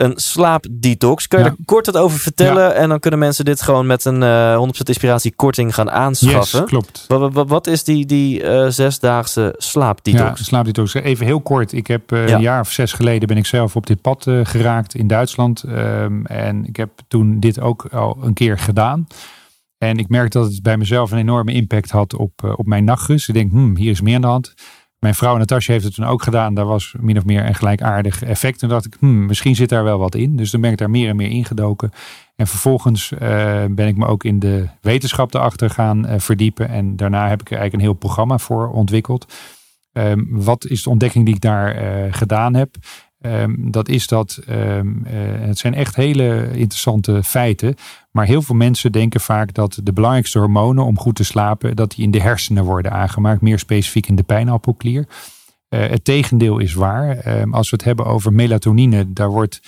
Een slaapdetox. Kan je Ja. er kort wat over vertellen? En dan kunnen mensen dit gewoon met een eh 100% inspiratie korting gaan aanschaffen. Yes, klopt. Wat, wat, wat is die, die eh, zesdaagse slaapdetox? Ja, slaapdetox. Even heel kort. Ik heb eh, Ja. een jaar of zes geleden ben ik zelf op dit pad eh, geraakt in Duitsland. Ehm, en ik heb toen dit ook al een keer gedaan. En ik merkte dat het bij mezelf een enorme impact had op, eh, op mijn nachtrust. Ik denk, hmm, hier is meer aan de hand. Mijn vrouw Natasja heeft het toen ook gedaan. Daar was min of meer een gelijkaardig effect. Toen dacht ik, hmm, misschien zit daar wel wat in. Dus toen ben ik daar meer en meer ingedoken. En vervolgens eh, ben ik me ook in de wetenschap erachter gaan eh, verdiepen. En daarna heb ik er eigenlijk een heel programma voor ontwikkeld. Ehm, wat is de ontdekking die ik daar eh, gedaan heb? Ehm, dat is dat, um, het zijn echt hele interessante feiten. Maar heel veel mensen denken vaak dat de belangrijkste hormonen om goed te slapen, dat die in de hersenen worden aangemaakt. Meer specifiek in de pijnappelklier. Uh, het tegendeel is waar. Ehm, als we het hebben over melatonine, daar wordt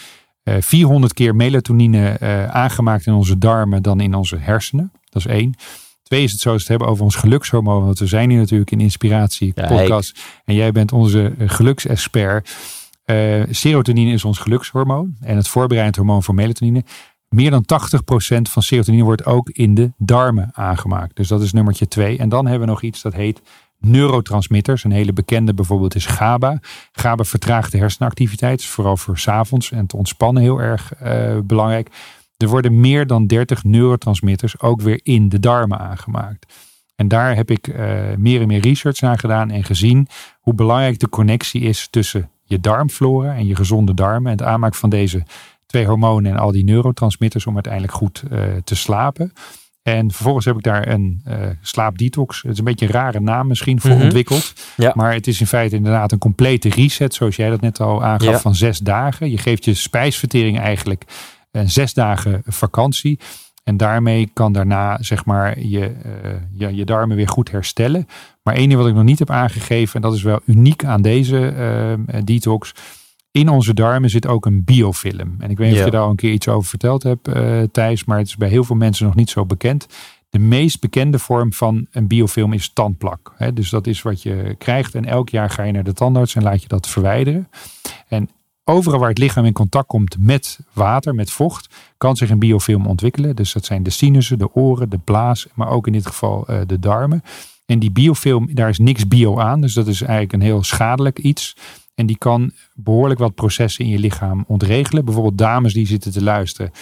400 keer melatonine aangemaakt in onze darmen dan in onze hersenen. Dat is één. Twee is het zo als het hebben over ons gelukshormoon. Want we zijn hier natuurlijk in Inspiratie podcast. En jij bent onze geluksexpert. Uh, serotonine is ons gelukshormoon en het voorbereidend hormoon voor melatonine. Meer dan 80% van serotonine wordt ook in de darmen aangemaakt. Dus dat is nummertje 2. En dan hebben we nog iets dat heet neurotransmitters. Een hele bekende bijvoorbeeld is GABA. GABA vertraagt de hersenactiviteit, vooral voor s avonds en te ontspannen heel erg uh, belangrijk. Er worden meer dan 30 neurotransmitters ook weer in de darmen aangemaakt. En daar heb ik uh, meer en meer research naar gedaan en gezien hoe belangrijk de connectie is tussen je darmflora en je gezonde darmen. En het aanmaken van deze twee hormonen en al die neurotransmitters om uiteindelijk goed uh, te slapen. En vervolgens heb ik daar een uh, slaapdetox. Het is een beetje een rare naam misschien voor Mhm. ontwikkeld. Ja. Maar het is in feite inderdaad een complete reset, zoals jij dat net al aangaf, Ja. van zes dagen. Je geeft je spijsvertering eigenlijk een zes dagen vakantie. En daarmee kan daarna zeg maar je, eh, je, je darmen weer goed herstellen. Maar één ding wat ik nog niet heb aangegeven, en dat is wel uniek aan deze eh, detox. In onze darmen zit ook een biofilm. En ik weet niet Ja. of je daar al een keer iets over verteld hebt, eh, Thijs. Maar het is bij heel veel mensen nog niet zo bekend. De meest bekende vorm van een biofilm is tandplak. Dus dat is wat je krijgt. En elk jaar ga je naar de tandarts en laat je dat verwijderen. En overal waar het lichaam in contact komt met water, met vocht, kan zich een biofilm ontwikkelen. Dus dat zijn de sinussen, de oren, de blaas, maar ook in dit geval eh, de darmen. En die biofilm, daar is niks bio aan. Dus dat is eigenlijk een heel schadelijk iets. En die kan behoorlijk wat processen in je lichaam ontregelen. Bijvoorbeeld dames die zitten te luisteren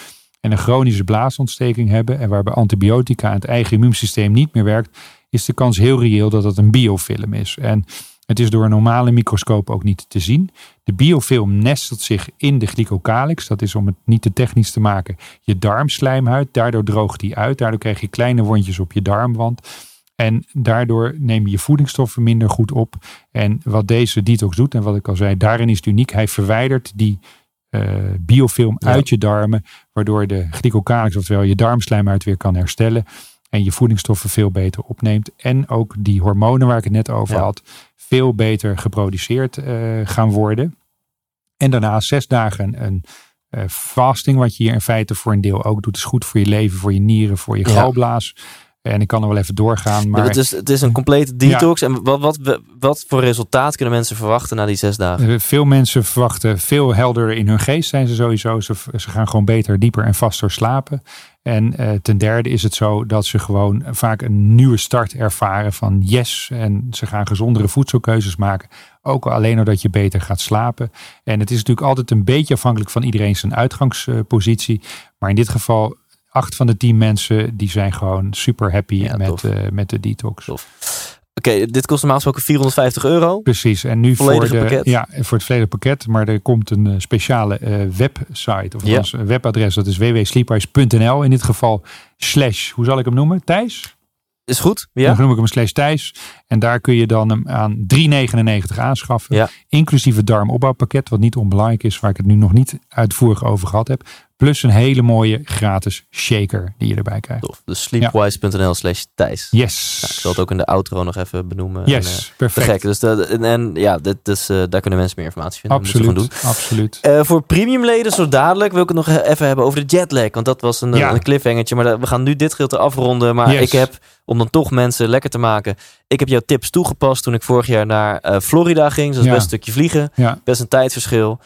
en een chronische blaasontsteking hebben. En waarbij antibiotica en het eigen immuunsysteem niet meer werkt. Is de kans heel reëel dat het een biofilm is. En het is door een normale microscoop ook niet te zien. De biofilm nestelt zich in de glycocalyx. Dat is om het niet te technisch te maken. Je darmslijmhuid. Daardoor droogt die uit. Daardoor krijg je kleine wondjes op je darmwand. En daardoor neem je je voedingsstoffen minder goed op. En wat deze detox doet, en wat ik al zei, daarin is het uniek. Hij verwijdert die eh, biofilm Ja. uit je darmen. Waardoor de glycocalyx, oftewel je darmslijmhuid, weer kan herstellen. En je voedingsstoffen veel beter opneemt. En ook die hormonen waar ik het net over Ja. had, veel beter geproduceerd eh, gaan worden. En daarna zes dagen een eh, fasting, wat je hier in feite voor een deel ook doet. is goed voor je leven, voor je nieren, voor je Ja. galblaas. En ik kan er wel even doorgaan. Maar het, is, het is een [laughs] complete detox. En wat, wat, wat voor resultaat kunnen mensen verwachten na die zes dagen? Eh, Veel mensen verwachten veel helderder in hun geest zijn ze sowieso. Ze, ze gaan gewoon beter, dieper en vaster slapen. En eh, ten derde is het zo dat ze gewoon vaak een nieuwe start ervaren van yes. En ze gaan gezondere voedselkeuzes maken. Ook al alleen doordat je beter gaat slapen. En het is natuurlijk altijd een beetje afhankelijk van iedereen zijn uitgangspositie. Maar in dit geval, acht van de tien mensen die zijn gewoon super happy Ja, met, eh, met de detox. Tof. Oké, dit kost normaal gesproken 450 euro. Precies, en nu voor, Volledige de, pakket. Ja, voor het volledige pakket. Maar er komt een eh, speciale eh, website, of Ja. althans een webadres. Dat is www.sleepwise.nl. In dit geval slash, hoe zal ik hem noemen? Thijs? Is goed? Ja. Dan noem ik hem slash Thijs. En daar kun je dan hem aan 3,99 aanschaffen. Ja. Inclusief het darmopbouwpakket, wat niet onbelangrijk is, waar ik het nu nog niet uitvoerig over gehad heb. Plus een hele mooie gratis shaker die je erbij krijgt. Tof. Dus sleepwise.nl slash Thijs. Yes. Nou, ik zal het ook in de outro nog even benoemen. En, eh, Yes, te perfect. gek. Dus de, en, en ja, dit, dus, eh, daar kunnen mensen meer informatie vinden. Dat Absoluut, absoluut. doen. Eh, voor premiumleden, zo dadelijk, wil ik het nog even hebben over de jetlag. Want dat was een, Ja. een cliffhangertje. Maar dat- we gaan nu dit gedeelte afronden. Maar Yes. ik heb, om dan toch mensen lekker te maken... Ik heb jouw tips toegepast toen ik vorig jaar naar eh, Florida ging. Dus dat is Ja. best een stukje vliegen. Ja. Best een tijdverschil.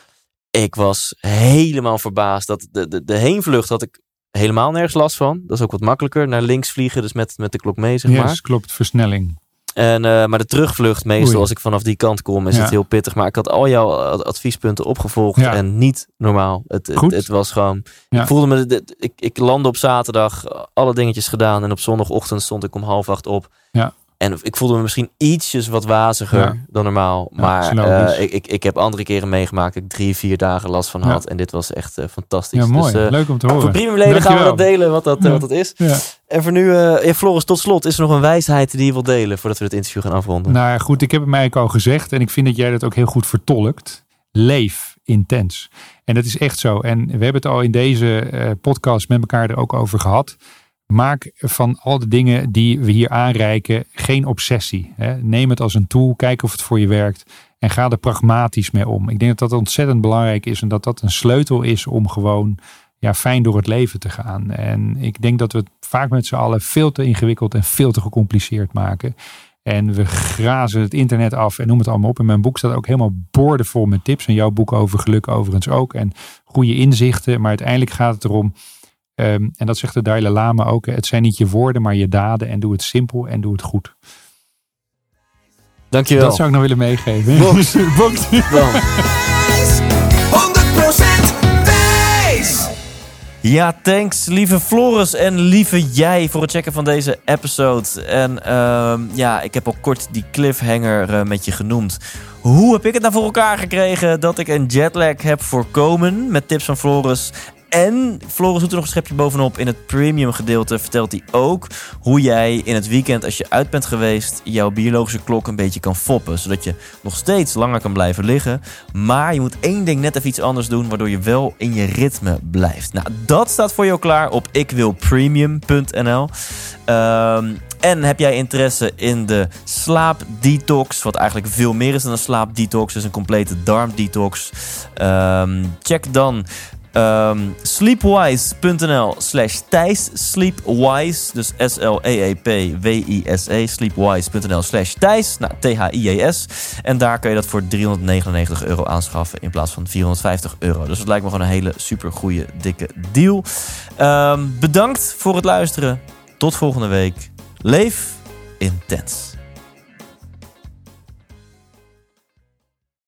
Ik was helemaal verbaasd. Dat de, de, de heenvlucht had ik helemaal nergens last van. Dat is ook wat makkelijker. Naar links vliegen, dus met, met de klok mee, zeg maar. Yes, klopt. Versnelling. En, eh, maar de terugvlucht, meestal Oei. als ik vanaf die kant kom, is Ja. het heel pittig. Maar ik had al jouw ad- adviespunten opgevolgd Ja. en niet normaal. Het, het, was gewoon. Ja. Ik voelde me. Ik, ik landde op zaterdag, alle dingetjes gedaan. En op zondagochtend stond ik om half acht op. Ja. En ik voelde me misschien ietsjes wat waziger Ja. dan normaal. Ja, maar eh, ik, ik, ik heb andere keren meegemaakt dat ik drie, vier dagen last van Ja. had. En dit was echt eh, fantastisch. Ja, mooi. Dus, eh, Leuk om te voor horen. premiumleden gaan we dat delen, wat dat, wat dat is. Ja. En voor nu, Floris, tot slot, is er nog een wijsheid die je wilt delen voordat we het interview gaan afronden? Nou ja, goed, ik heb het mij al gezegd en ik vind dat jij dat ook heel goed vertolkt. leef intens. En dat is echt zo. En we hebben het al in deze podcast met elkaar er ook over gehad. Maak van al de dingen die we hier aanreiken geen obsessie. Neem het als een tool, kijk of het voor je werkt en ga er pragmatisch mee om. Ik denk dat dat ontzettend belangrijk is en dat dat een sleutel is om gewoon ja, fijn door het leven te gaan. En ik denk dat we het vaak met z'n allen veel te ingewikkeld en veel te gecompliceerd maken. En we grazen het internet af en noem het allemaal op. In mijn boek staat ook helemaal boordevol met tips. En jouw boek over geluk overigens ook. En goede inzichten. Maar uiteindelijk gaat het erom. Um, en dat zegt de Dalai Lama ook. Het zijn niet je woorden, maar je daden. En doe het simpel en doe het goed. Dankjewel. Dat zou ik nog willen meegeven. Box. [laughs] Box. Dan. 100% wijs! Ja, thanks lieve Floris en lieve jij voor het checken van deze episode. En ehm, ja, ik heb al kort die cliffhanger uh, met je genoemd. Hoe heb ik het nou voor elkaar gekregen dat ik een jetlag heb voorkomen met tips van Floris en Floris doet er nog een schepje bovenop. In het premium gedeelte vertelt hij ook hoe jij in het weekend, als je uit bent geweest, jouw biologische klok een beetje kan foppen. Zodat je nog steeds langer kan blijven liggen. Maar je moet één ding net even iets anders doen, waardoor je wel in je ritme blijft. Nou, dat staat voor jou klaar op ikwilpremium.nl. Um, en heb jij interesse in de slaapdetox, wat eigenlijk veel meer is dan een slaapdetox, dus een complete darmdetox? Um, check dan Um, sleepwise.nl slash Thijs. Sleepwise, dus S-L-E-E-P-W-I-S-E. E, sleepwise.nl slash Thijs. Nou, T-H-I-E-S. En daar kun je dat voor 399 euro aanschaffen in plaats van 450 euro. Dus dat lijkt me gewoon een hele super goede, dikke deal. Um, bedankt voor het luisteren. Tot volgende week. Leef intens.